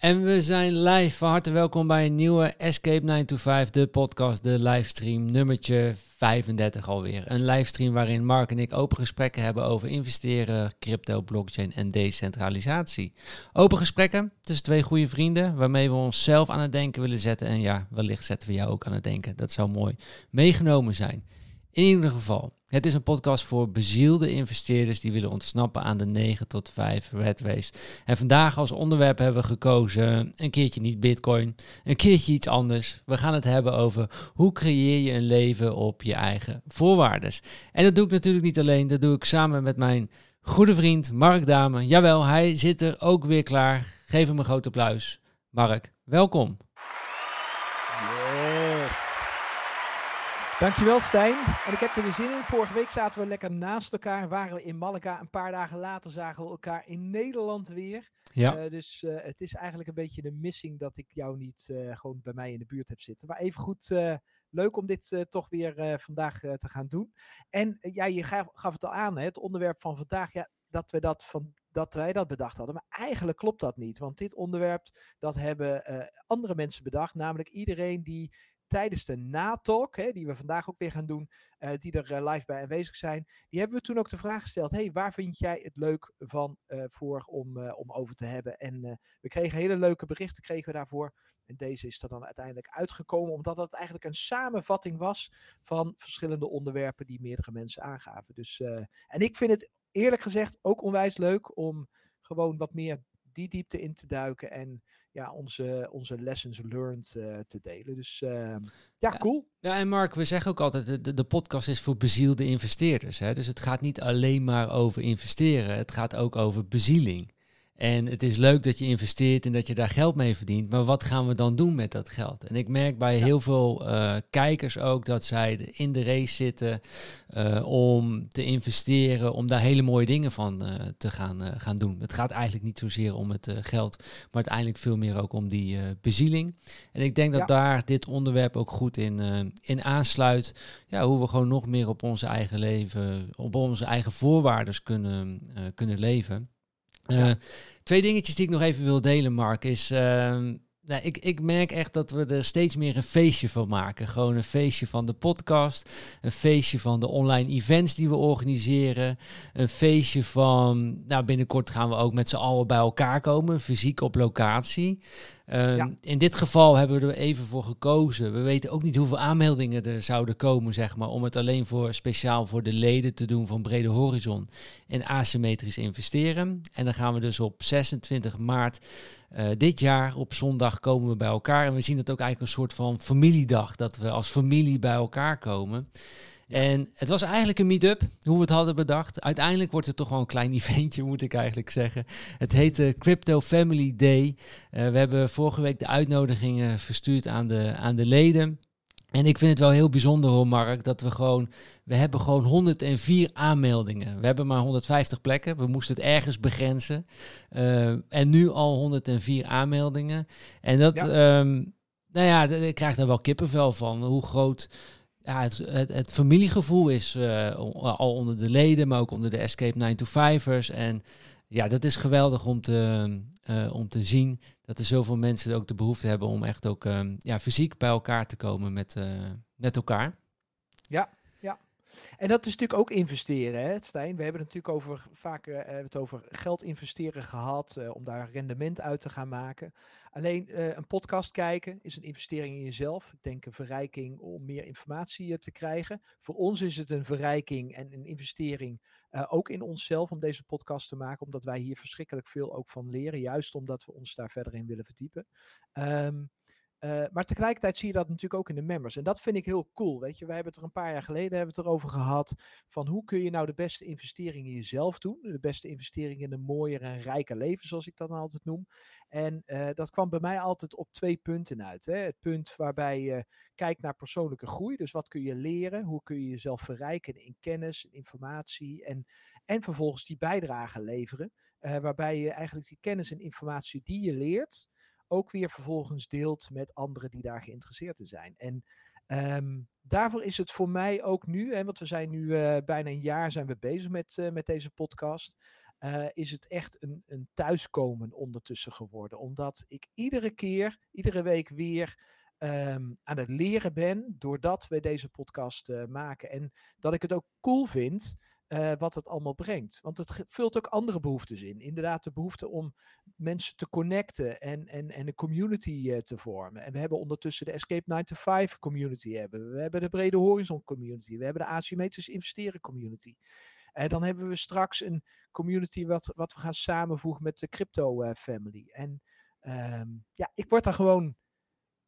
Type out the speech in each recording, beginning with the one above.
En we zijn live. Van harte welkom bij een nieuwe Escape 925, de podcast, de livestream, nummertje 35 alweer. Een livestream waarin Mark en ik open gesprekken hebben over investeren, crypto, blockchain en decentralisatie. Open gesprekken tussen twee goede vrienden, waarmee we onszelf aan het denken willen zetten. En ja, wellicht zetten we jou ook aan het denken. Dat zou mooi meegenomen zijn. In ieder geval, het is een podcast voor bezielde investeerders die willen ontsnappen aan de 9 tot 5 red race. En vandaag als onderwerp hebben we gekozen een keertje niet bitcoin, een keertje iets anders. We gaan het hebben over hoe creëer je een leven op je eigen voorwaarden. En dat doe ik natuurlijk niet alleen, dat doe ik samen met mijn goede vriend Mark Dame. Jawel, hij zit er ook weer klaar. Geef hem een groot applaus. Mark, welkom. Dankjewel Stijn. En ik heb er weer zin in. Vorige week zaten we lekker naast elkaar. Waren we in Malaga. Een paar dagen later zagen we elkaar in Nederland weer. Ja. Uh, dus uh, het is eigenlijk een beetje de missing dat ik jou niet uh, gewoon bij mij in de buurt heb zitten. Maar even goed, leuk om dit toch weer vandaag te gaan doen. En ja, je gaf, gaf, het al aan, hè, het onderwerp van vandaag. Ja, dat, we dat, van, dat wij dat bedacht hadden. Maar eigenlijk klopt dat niet. Want dit onderwerp, dat hebben andere mensen bedacht. Namelijk iedereen die tijdens de natalk, hè, die we vandaag ook weer gaan doen, uh, die er uh, live bij aanwezig zijn, die hebben we toen ook de vraag gesteld: hey, waar vind jij het leuk van uh, voor om, om over te hebben? En we kregen hele leuke berichten kregen we daarvoor. En deze is er dan uiteindelijk uitgekomen, omdat het eigenlijk een samenvatting was van verschillende onderwerpen die meerdere mensen aangaven. Dus, en ik vind het eerlijk gezegd ook onwijs leuk om gewoon wat meer die diepte in te duiken en ja, onze, onze lessons learned uh, te delen. Dus uh, ja, ja, cool. Ja, en Mark, we zeggen ook altijd, de, de podcast is voor bezielde investeerders. Hè? Dus het gaat niet alleen maar over investeren, het gaat ook over bezieling. En het is leuk dat je investeert en dat je daar geld mee verdient. Maar wat gaan we dan doen met dat geld? En ik merk bij heel veel uh, kijkers ook dat zij in de race zitten uh, om te investeren, om daar hele mooie dingen van uh, te gaan, gaan doen. Het gaat eigenlijk niet zozeer om het geld, maar uiteindelijk veel meer ook om die bezieling. En ik denk dat ja. daar dit onderwerp ook goed in, in aansluit. Ja, hoe we gewoon nog meer op onze eigen leven, op onze eigen voorwaarden kunnen, kunnen leven. Uh, twee dingetjes die ik nog even wil delen, Mark, is... Uh, nou, ik, ik merk echt dat we er steeds meer een feestje van maken. Gewoon een feestje van de podcast, een feestje van de online events die we organiseren, een feestje van, nou binnenkort gaan we ook met z'n allen bij elkaar komen, fysiek op locatie. Ja. In dit geval hebben we er even voor gekozen. We weten ook niet hoeveel aanmeldingen er zouden komen, zeg maar, om het alleen voor speciaal voor de leden te doen van Brede Horizon en asymmetrisch investeren. En dan gaan we dus op 26 maart uh, dit jaar op zondag komen we bij elkaar en we zien het ook eigenlijk een soort van familiedag, dat we als familie bij elkaar komen. En het was eigenlijk een meet-up, hoe we het hadden bedacht. Uiteindelijk wordt het toch wel een klein eventje, moet ik eigenlijk zeggen. Het heette Crypto Family Day. Uh, we hebben vorige week de uitnodigingen verstuurd aan de, aan de leden. En ik vind het wel heel bijzonder hoor, Mark, dat we gewoon... We hebben gewoon 104 aanmeldingen. We hebben maar 150 plekken. We moesten het ergens begrenzen. Uh, en nu al 104 aanmeldingen. En dat... Ja. Um, nou ja, ik krijg daar wel kippenvel van. Hoe groot ja, het, het, familiegevoel is uh, al onder de leden, maar ook onder de Escape 9 to 5ers. En ja, dat is geweldig om te, uh, om te zien dat er zoveel mensen ook de behoefte hebben om echt ook um, ja, fysiek bij elkaar te komen met, uh, met elkaar. Ja, ja. En dat is natuurlijk ook investeren, hè, Stijn? We hebben het natuurlijk over, vaak het over geld investeren gehad, om daar rendement uit te gaan maken. Alleen uh, een podcast kijken is een investering in jezelf. Ik denk een verrijking om meer informatie te krijgen. Voor ons is het een verrijking en een investering ook in onszelf om deze podcast te maken, omdat wij hier verschrikkelijk veel ook van leren, juist omdat we ons daar verder in willen verdiepen. Um, uh, maar tegelijkertijd zie je dat natuurlijk ook in de members. En dat vind ik heel cool. Weet je, we hebben het er een paar jaar geleden hebben het erover gehad. Van hoe kun je nou de beste investering in jezelf doen? De beste investering in een mooier en rijker leven, zoals ik dat dan altijd noem. En uh, dat kwam bij mij altijd op twee punten uit. Hè? Het punt waarbij je kijkt naar persoonlijke groei. Dus wat kun je leren? Hoe kun je jezelf verrijken in kennis, informatie en, en vervolgens die bijdrage leveren. Uh, waarbij je eigenlijk die kennis en informatie die je leert ook weer vervolgens deelt met anderen die daar geïnteresseerd in zijn. En um, daarvoor is het voor mij ook nu, hè, want we zijn nu uh, bijna een jaar zijn we bezig met, uh, met deze podcast. is het echt een, een thuiskomen ondertussen geworden. Omdat ik iedere keer, iedere week weer um, aan het leren ben doordat we deze podcast maken. En dat ik het ook cool vind uh, wat het allemaal brengt. Want het vult ook andere behoeftes in. Inderdaad, de behoefte om mensen te connecten en, en, en een community uh, te vormen. En we hebben ondertussen de Escape 9 to 5 community. Hebben. We hebben de Brede Horizon community. We hebben de asymmetrisch investeren community. En dan hebben we straks een community wat, wat we gaan samenvoegen met de crypto family. En um, ja, ik word daar gewoon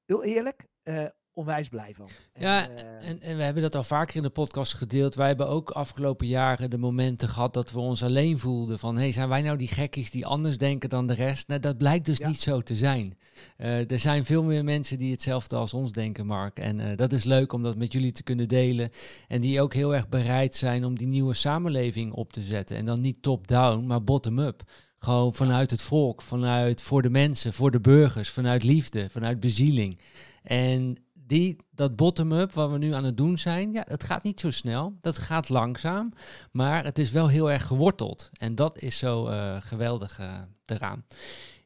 heel eerlijk, onwijs blij van. Ja, eh, en, en, we hebben dat al vaker in de podcast gedeeld. Wij hebben ook afgelopen jaren de momenten gehad dat we ons alleen voelden. Van, hey, zijn wij nou die gekkies die anders denken dan de rest? Nou, dat blijkt dus niet zo te zijn. Uh, er zijn veel meer mensen die hetzelfde als ons denken, Mark. En uh, dat is leuk om dat met jullie te kunnen delen. En die ook heel erg bereid zijn om die nieuwe samenleving op te zetten. En dan niet top-down, maar bottom-up. Gewoon vanuit het volk, vanuit voor de mensen, voor de burgers, vanuit liefde, vanuit bezieling. En die, dat bottom-up wat we nu aan het doen zijn, ja, het gaat niet zo snel. Dat gaat langzaam, maar het is wel heel erg geworteld. En dat is zo uh, geweldig uh, eraan.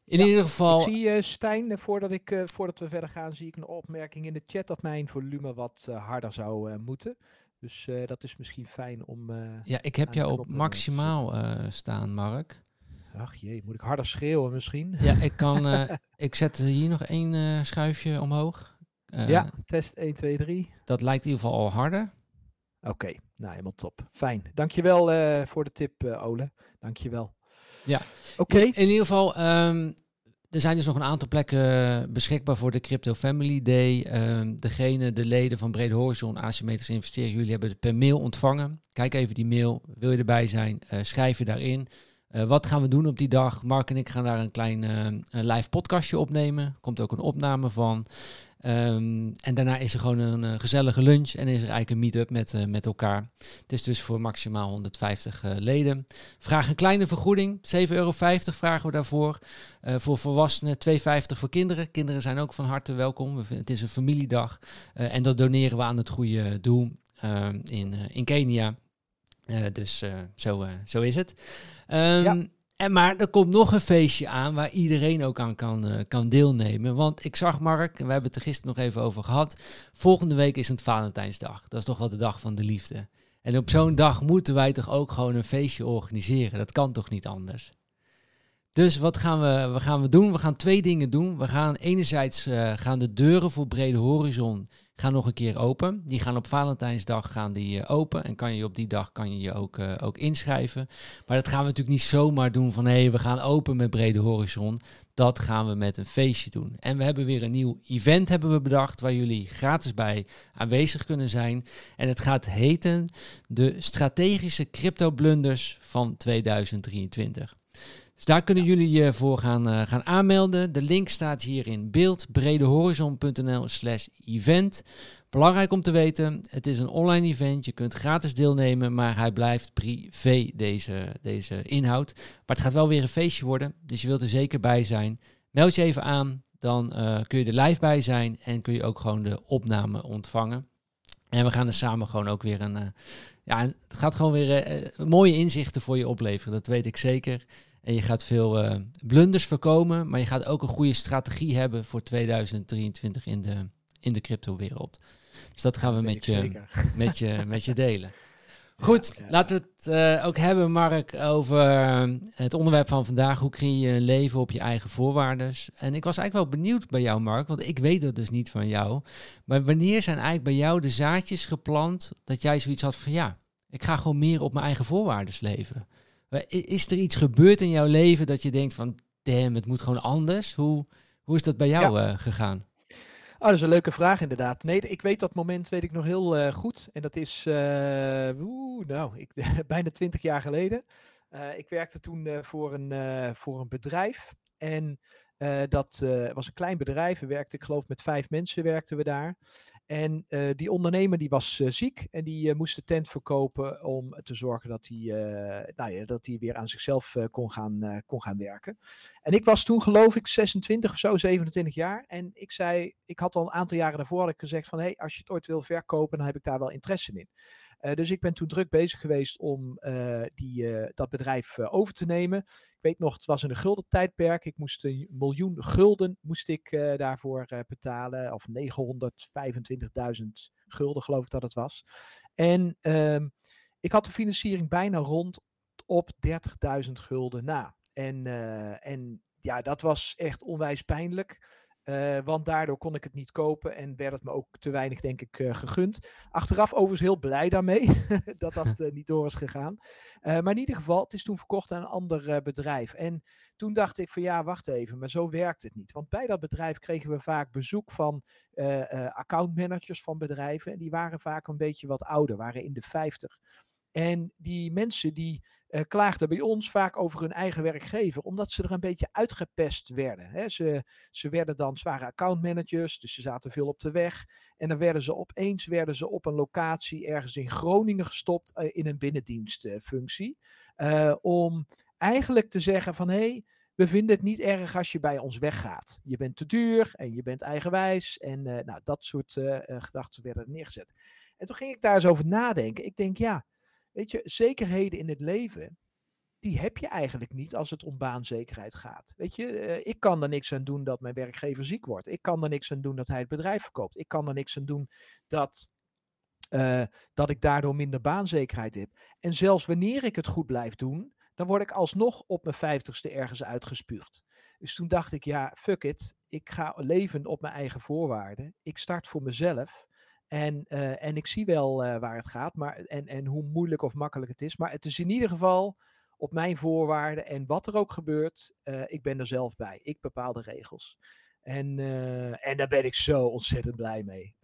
In ieder geval. Ik zie uh, Stijn, voordat, ik, voordat we verder gaan, zie ik een opmerking in de chat dat mijn volume wat harder zou moeten. Dus dat is misschien fijn om. ja, ik heb jou op maximaal staan, Mark. Ach jee, moet ik harder schreeuwen misschien? Ja, ik kan. Ik zet hier nog één schuifje omhoog. Uh, ja, test 1, 2, 3. Dat lijkt in ieder geval al harder. Oké, okay, nou helemaal top. Fijn. Dankjewel uh, voor de tip, uh, Ole. Dankjewel. Ja, oké. Okay. In, in, ieder geval, um, er zijn dus nog een aantal plekken beschikbaar voor de Crypto Family Day. Um, degene, de leden van Brede Horizon, Asymmetrisch Investeren, jullie hebben het per mail ontvangen. Kijk even die mail. Wil je erbij zijn? schrijf je daarin. Uh, wat gaan we doen op die dag? Mark en ik gaan daar een klein uh, een live podcastje opnemen. Komt ook een opname van. Um, en daarna is er gewoon een uh, gezellige lunch en is er eigenlijk een meet-up met, met elkaar. Het is dus voor maximaal 150 leden. Vraag een kleine vergoeding, 7,50 euro vragen we daarvoor. voor volwassenen 2,50 voor kinderen. Kinderen zijn ook van harte welkom. Het is een familiedag en dat doneren we aan het goede doel ehm, in, in Kenia. dus zo, zo is het. Um, en maar er komt nog een feestje aan waar iedereen ook aan kan, uh, kan deelnemen. Want ik zag Mark, en we hebben het er gisteren nog even over gehad. Volgende week is het Valentijnsdag. Dat is toch wel de dag van de liefde. En op zo'n dag moeten wij toch ook gewoon een feestje organiseren. Dat kan toch niet anders? Dus wat gaan we, we gaan we doen? We gaan twee dingen doen. We gaan enerzijds uh, gaan de deuren voor Brede Horizon gaan nog een keer open. Die gaan op Valentijnsdag gaan die, uh, open. En kan je op die dag kan je je ook, uh, ook inschrijven. Maar dat gaan we natuurlijk niet zomaar doen van hé, hey, we gaan open met Brede Horizon. Dat gaan we met een feestje doen. En we hebben weer een nieuw event hebben we bedacht waar jullie gratis bij aanwezig kunnen zijn. En het gaat heten de strategische crypto blunders van 2023. Dus daar kunnen jullie je voor gaan, uh, gaan aanmelden. De link staat hier in beeld, bredehorizon.nl slash event. Belangrijk om te weten, het is een online event. Je kunt gratis deelnemen, maar hij blijft privé, deze, deze inhoud. Maar het gaat wel weer een feestje worden, dus je wilt er zeker bij zijn. Meld je even aan, dan uh, kun je er live bij zijn en kun je ook gewoon de opname ontvangen. En we gaan er samen gewoon ook weer een... Uh, ja, het gaat gewoon weer mooie inzichten voor je opleveren, dat weet ik zeker. En je gaat veel uh, blunders voorkomen, maar je gaat ook een goede strategie hebben voor 2023 in de, in de crypto-wereld. Dus dat gaan we met je, met, je, met je delen. Goed, laten we het uh, ook hebben, Mark, over eh, het onderwerp van vandaag. Hoe creëer je een leven op je eigen voorwaarden? En ik was eigenlijk wel benieuwd bij jou, Mark, want ik weet dat dus niet van jou. Maar wanneer zijn eigenlijk bij jou de zaadjes geplant dat jij zoiets had van ja, ik ga gewoon meer op mijn eigen voorwaarden leven? Is er iets gebeurd in jouw leven dat je denkt van, damn, het moet gewoon anders? Hoe, hoe is dat bij jou ja. uh, gegaan? Oh, dat is een leuke vraag inderdaad. Nee, ik weet dat moment weet ik nog heel uh, goed. En dat is, uh, oeh, nou, ik, bijna twintig jaar geleden. ik werkte toen voor, een, voor een bedrijf. En dat was een klein bedrijf. We werkten, ik geloof met vijf mensen werkten we daar. En uh, die ondernemer die was uh, ziek en die uh, moest de tent verkopen om te zorgen dat hij, nou ja, dat hij weer aan zichzelf kon, gaan, kon gaan werken. En ik was toen geloof ik 26 of zo, 27 jaar. En ik zei, ik had al een aantal jaren daarvoor had gezegd van, hé, hey, als je het ooit wil verkopen, dan heb ik daar wel interesse in. Dus ik ben toen druk bezig geweest om die, dat bedrijf over te nemen. Ik weet nog, het was in een gulden tijdperk. Ik moest een miljoen gulden moest ik, daarvoor betalen. Of 925.000 gulden geloof ik dat het was. En ehm, ik had de financiering bijna rond op 30.000 gulden na. En, en ja, dat was echt onwijs pijnlijk. Uh, want daardoor kon ik het niet kopen en werd het me ook te weinig, denk ik, uh, gegund. Achteraf overigens heel blij daarmee dat dat uh, niet door is gegaan. maar in ieder geval, het is toen verkocht aan een ander bedrijf. En toen dacht ik van ja, wacht even, maar zo werkt het niet. Want bij dat bedrijf kregen we vaak bezoek van accountmanagers van bedrijven. En die waren vaak een beetje wat ouder, waren in de 50. En die mensen die uh, klaagden bij ons vaak over hun eigen werkgever, omdat ze er een beetje uitgepest werden. Hè. Ze, ze werden dan zware accountmanagers, dus ze zaten veel op de weg. En dan werden ze opeens werden ze op een locatie ergens in Groningen gestopt uh, in een binnendienstfunctie. Uh, om eigenlijk te zeggen van hé, hey, we vinden het niet erg als je bij ons weggaat. Je bent te duur en je bent eigenwijs. En nou, dat soort gedachten werden neergezet. En toen ging ik daar eens over nadenken. Ik denk ja Weet je, zekerheden in het leven, die heb je eigenlijk niet als het om baanzekerheid gaat. Weet je, uh, ik kan er niks aan doen dat mijn werkgever ziek wordt. Ik kan er niks aan doen dat hij het bedrijf verkoopt. Ik kan er niks aan doen dat, uh, dat ik daardoor minder baanzekerheid heb. En zelfs wanneer ik het goed blijf doen, dan word ik alsnog op mijn vijftigste ergens uitgespuugd. Dus toen dacht ik, ja, fuck it. Ik ga leven op mijn eigen voorwaarden. Ik start voor mezelf. En, uh, en ik zie wel uh, waar het gaat maar, en, en hoe moeilijk of makkelijk het is. Maar het is in ieder geval op mijn voorwaarden. En wat er ook gebeurt, uh, ik ben er zelf bij. Ik bepaal de regels. En, en daar ben ik zo ontzettend blij mee.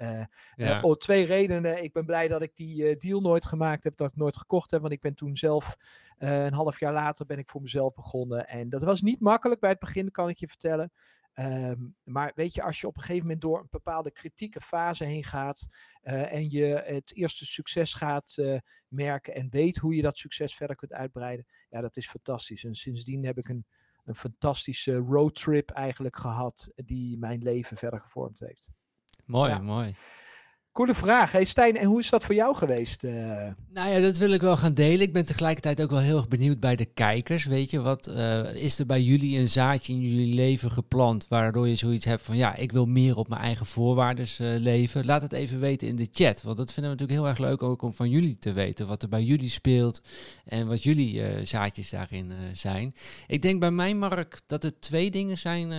Ja. oh, twee redenen. Ik ben blij dat ik die deal nooit gemaakt heb, dat ik nooit gekocht heb. Want ik ben toen zelf, een half jaar later, ben ik voor mezelf begonnen. En dat was niet makkelijk bij het begin, kan ik je vertellen. Um, maar weet je, als je op een gegeven moment door een bepaalde kritieke fase heen gaat uh, en je het eerste succes gaat uh, merken en weet hoe je dat succes verder kunt uitbreiden, ja, dat is fantastisch. En sindsdien heb ik een, een fantastische roadtrip eigenlijk gehad die mijn leven verder gevormd heeft. Mooi, ja. mooi. Coole vraag. Hey Stijn, en hoe is dat voor jou geweest? Uh... Nou ja, dat wil ik wel gaan delen. Ik ben tegelijkertijd ook wel heel erg benieuwd bij de kijkers. Weet je, wat uh, is er bij jullie een zaadje in jullie leven geplant waardoor je zoiets hebt van ja, ik wil meer op mijn eigen voorwaarden uh, leven? Laat het even weten in de chat, want dat vinden we natuurlijk heel erg leuk ook om van jullie te weten wat er bij jullie speelt en wat jullie zaadjes daarin zijn. Ik denk bij mijn Mark dat er twee dingen zijn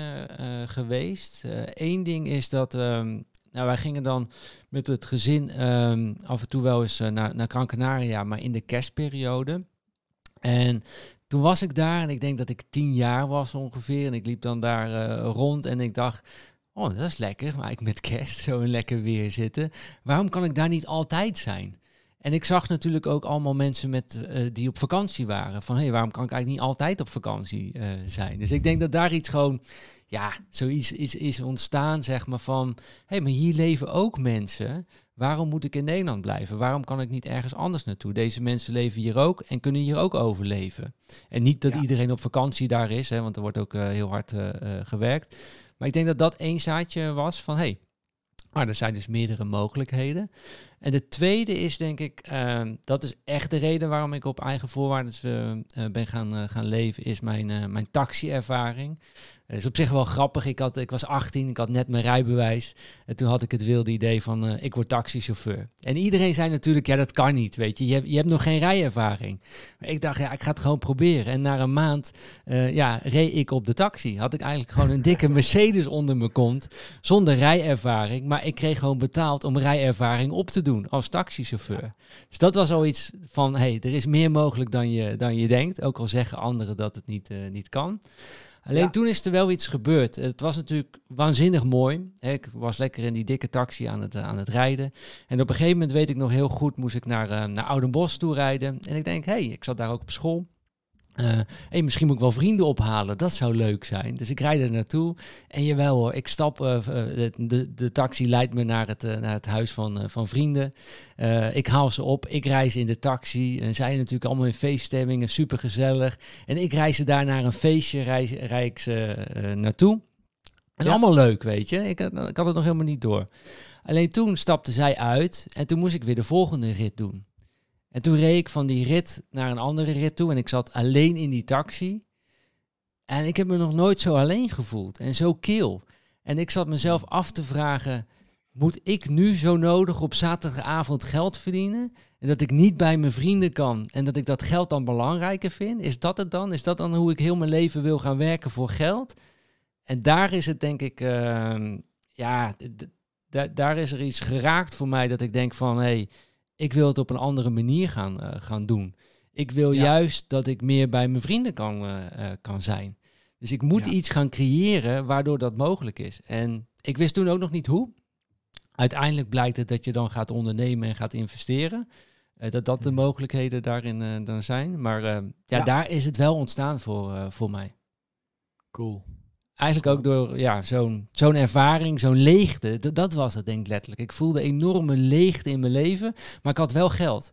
geweest. Eén ding is dat um, nou, wij gingen dan met het gezin um, af en toe wel eens uh, naar, naar Gran Canaria, maar in de kerstperiode. En toen was ik daar en ik denk dat ik tien jaar was ongeveer. En ik liep dan daar uh, rond en ik dacht, oh, dat is lekker. Maar ik met kerst zo lekker weer zitten. Waarom kan ik daar niet altijd zijn? En ik zag natuurlijk ook allemaal mensen met, uh, die op vakantie waren. Van hé, hey, waarom kan ik eigenlijk niet altijd op vakantie uh, zijn? Dus ik denk dat daar iets gewoon ja, zoiets is, is ontstaan, zeg maar, van... hé, hey, maar hier leven ook mensen. Waarom moet ik in Nederland blijven? Waarom kan ik niet ergens anders naartoe? Deze mensen leven hier ook en kunnen hier ook overleven. En niet dat iedereen op vakantie daar is, hè, want er wordt ook uh, heel hard gewerkt. Maar ik denk dat dat één zaadje was van... hé, hey, maar er zijn dus meerdere mogelijkheden. En de tweede is denk ik, uh, dat is echt de reden waarom ik op eigen voorwaarden uh, ben gaan, uh, gaan leven, is mijn, mijn taxi-ervaring. Het is op zich wel grappig. Ik, had, ik was 18, ik had net mijn rijbewijs. En toen had ik het wilde idee van, ik word taxichauffeur. En iedereen zei natuurlijk, ja dat kan niet, weet je. Je hebt, je hebt nog geen rijervaring. Maar ik dacht, ja, ik ga het gewoon proberen. En na een maand, ja, reed ik op de taxi. Had ik eigenlijk gewoon een dikke Mercedes onder mijn kont, zonder rijervaring. Maar ik kreeg gewoon betaald om rijervaring op te doen als taxichauffeur. Dus dat was al iets van, hey, er is meer mogelijk dan je, dan je denkt. Ook al zeggen anderen dat het niet, uh, niet kan. Alleen toen is er wel iets gebeurd. Het was natuurlijk waanzinnig mooi. Ik was lekker in die dikke taxi aan het, aan het rijden. En op een gegeven moment weet ik nog heel goed, moest ik naar, uh, naar Oudenbosch toe rijden. En ik denk, hé, hey, ik zat daar ook op school. Uh, hey, misschien moet ik wel vrienden ophalen. Dat zou leuk zijn. Dus ik rijd er naartoe. En jawel hoor, ik stap. Uh, de, de taxi leidt me naar het, uh, naar het huis van, van vrienden. ik haal ze op. Ik reis in de taxi. En zij natuurlijk allemaal in feeststemmingen. Super gezellig. En ik reis ze daar naar een feestje. Reis, rijd ik ze naartoe. En ja. allemaal leuk, weet je. Ik, ik had het nog helemaal niet door. Alleen toen stapte zij uit. En toen moest ik weer de volgende rit doen. En toen reed ik van die rit naar een andere rit toe en ik zat alleen in die taxi. En ik heb me nog nooit zo alleen gevoeld en zo kil. En ik zat mezelf af te vragen, moet ik nu zo nodig op zaterdagavond geld verdienen? En dat ik niet bij mijn vrienden kan en dat ik dat geld dan belangrijker vind? Is dat het dan? Is dat dan hoe ik heel mijn leven wil gaan werken voor geld? En daar is het denk ik, uh, ja, daar is er iets geraakt voor mij dat ik denk van, hé, hey, ik wil het op een andere manier gaan, uh, gaan doen. Ik wil juist dat ik meer bij mijn vrienden kan, uh, kan zijn. Dus ik moet iets gaan creëren waardoor dat mogelijk is. En ik wist toen ook nog niet hoe. Uiteindelijk blijkt het dat je dan gaat ondernemen en gaat investeren. Uh, dat dat de mhm. mogelijkheden daarin dan zijn. Maar ja, ja, daar is het wel ontstaan voor, voor mij. Cool. Eigenlijk ook door ja, zo'n zo'n ervaring, zo'n leegte. Dat was het denk ik letterlijk. Ik voelde enorme leegte in mijn leven, maar ik had wel geld.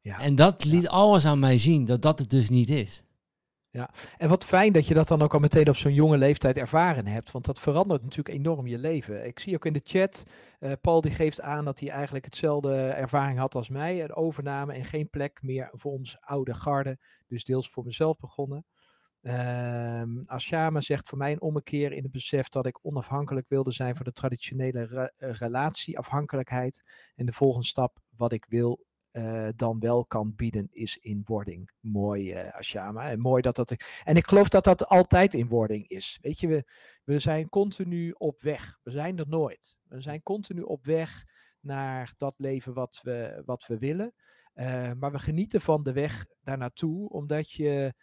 Ja. En dat liet alles aan mij zien dat dat het dus niet is. Ja, en wat fijn dat je dat dan ook al meteen op zo'n jonge leeftijd ervaren hebt. Want dat verandert natuurlijk enorm je leven. Ik zie ook in de chat, uh, Paul die geeft aan dat hij eigenlijk hetzelfde ervaring had als mij. Een overname en geen plek meer voor ons oude garde. Dus deels voor mezelf begonnen. Um, Ashama zegt voor mij een ommekeer in het besef dat ik onafhankelijk wilde zijn van de traditionele eh, relatieafhankelijkheid. En de volgende stap, wat ik wil, uh, dan wel kan bieden, is in wording. Mooi, uh, Ashama. En mooi dat dat. En ik geloof dat dat altijd in wording is. Weet je, we, we zijn continu op weg. We zijn er nooit. We zijn continu op weg naar dat leven wat we, wat we willen. Maar we genieten van de weg daar naartoe, omdat je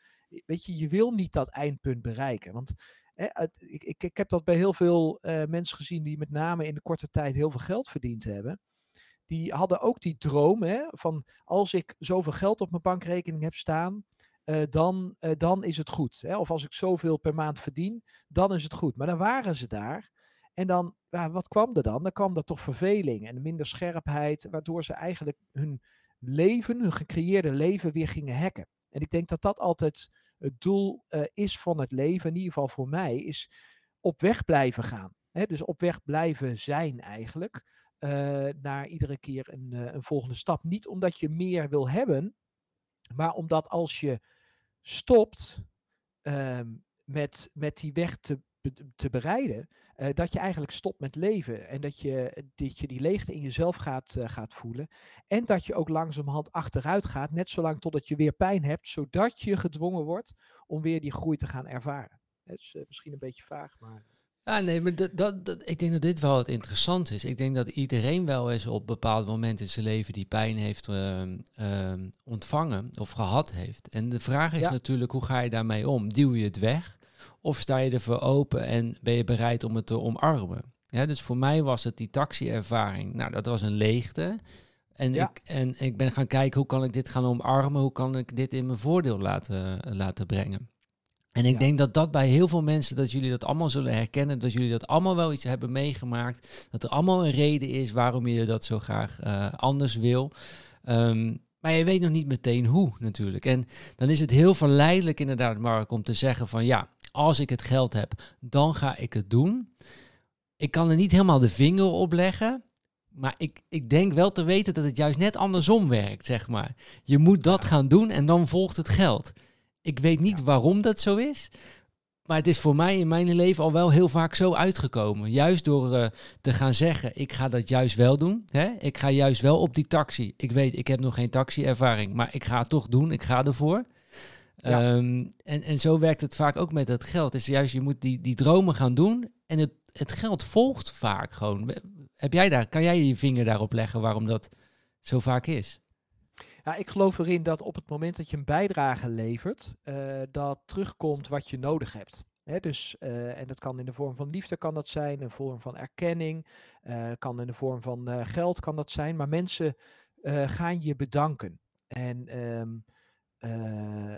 weet je, je wil niet dat eindpunt bereiken. Want hè, ik, ik, ik heb dat bij heel veel uh, mensen gezien die met name in de korte tijd heel veel geld verdiend hebben. Die hadden ook die droom hè, van als ik zoveel geld op mijn bankrekening heb staan, uh, dan, uh, dan is het goed. Hè? Of als ik zoveel per maand verdien, dan is het goed. Maar dan waren ze daar. En dan, wat kwam er dan? Dan kwam er toch verveling en minder scherpheid, waardoor ze eigenlijk hun leven, hun gecreëerde leven, weer gingen hacken. En ik denk dat dat altijd het doel uh, is van het leven, in ieder geval voor mij, is op weg blijven gaan. Hè? Dus op weg blijven zijn eigenlijk. Uh, naar iedere keer een, uh, een volgende stap. Niet omdat je meer wil hebben, maar omdat als je stopt uh, met, met die weg te, te bereiden, uh, dat je eigenlijk stopt met leven. En dat je, dat je die leegte in jezelf gaat, uh, gaat voelen. En dat je ook langzamerhand achteruit gaat, net zolang totdat je weer pijn hebt, zodat je gedwongen wordt om weer die groei te gaan ervaren. Het is uh, misschien een beetje vaag, maar. Ja, nee, maar dat, dat, dat, ik denk dat dit wel het interessant is. Ik denk dat iedereen wel eens op bepaalde momenten in zijn leven die pijn heeft uh, uh, ontvangen of gehad heeft. En de vraag is ja. natuurlijk, hoe ga je daarmee om? Duw je het weg? Of sta je ervoor open en ben je bereid om het te omarmen? Ja, dus voor mij was het die taxi-ervaring. Nou, dat was een leegte. En, ik, en ik ben gaan kijken, hoe kan ik dit gaan omarmen? Hoe kan ik dit in mijn voordeel laten, laten brengen? En ik ja. denk dat dat bij heel veel mensen, dat jullie dat allemaal zullen herkennen, dat jullie dat allemaal wel iets hebben meegemaakt, dat er allemaal een reden is waarom je dat zo graag uh, anders wil. Um, maar je weet nog niet meteen hoe natuurlijk. En dan is het heel verleidelijk inderdaad, Mark, om te zeggen van ja, als ik het geld heb, dan ga ik het doen. Ik kan er niet helemaal de vinger op leggen. Maar ik, ik denk wel te weten dat het juist net andersom werkt, zeg maar. Je moet dat gaan doen en dan volgt het geld. Ik weet niet ja. waarom dat zo is. Maar het is voor mij in mijn leven al wel heel vaak zo uitgekomen. Juist door uh, te gaan zeggen, ik ga dat juist wel doen. Hè? Ik ga juist wel op die taxi. Ik weet, ik heb nog geen taxi-ervaring, maar ik ga het toch doen. Ik ga ervoor. Ja. Um, en, en zo werkt het vaak ook met het geld. Is juist, je moet die, die dromen gaan doen en het, het geld volgt vaak gewoon. Heb jij daar, kan jij je vinger daarop leggen waarom dat zo vaak is? Ja, ik geloof erin dat op het moment dat je een bijdrage levert, uh, dat terugkomt wat je nodig hebt. He, dus, uh, en dat kan in de vorm van liefde, kan dat zijn, de vorm van erkenning, uh, kan in de vorm van geld, kan dat zijn. Maar mensen gaan je bedanken. En um, uh,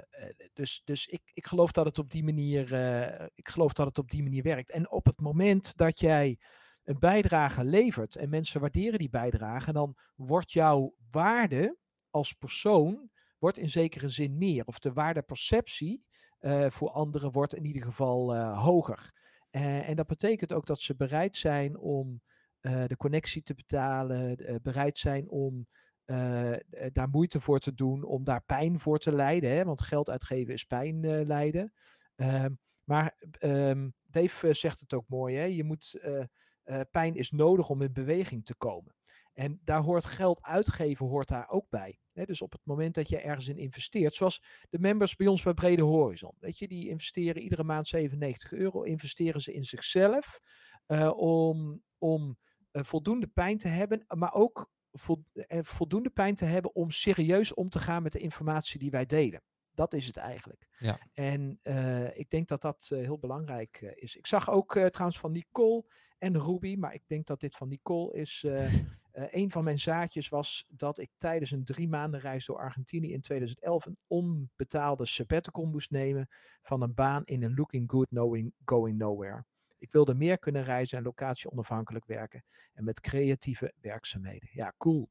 dus dus ik, ik geloof dat het op die manier, uh, ik geloof dat het op die manier werkt. En op het moment dat jij een bijdrage levert en mensen waarderen die bijdrage, dan wordt jouw waarde als persoon wordt in zekere zin meer. Of de waardeperceptie voor anderen wordt in ieder geval hoger. en dat betekent ook dat ze bereid zijn om de connectie te betalen, bereid zijn om daar moeite voor te doen, om daar pijn voor te lijden. Hè? Want geld uitgeven is pijn lijden. Ehm, maar um, Dave zegt het ook mooi, hè? Je moet, pijn is nodig om in beweging te komen. En daar hoort geld uitgeven hoort daar ook bij. dus op het moment dat je ergens in investeert, zoals de members bij ons bij Brede Horizon, weet je, die investeren iedere maand 97 euro, investeren ze in zichzelf uh, om, om uh, voldoende pijn te hebben, maar ook uh, voldoende pijn te hebben om serieus om te gaan met de informatie die wij delen. Dat is het eigenlijk. Ja. En ik denk dat dat heel belangrijk is. Ik zag ook trouwens van Nicole en Ruby, maar ik denk dat dit van Nicole is. Een van mijn zaadjes was dat ik tijdens een drie maanden reis door Argentinië in 2011 een onbetaalde sabbatical moest nemen van een baan in een looking good, knowing, going nowhere. Ik wilde meer kunnen reizen en locatie onafhankelijk werken en met creatieve werkzaamheden. Ja, cool.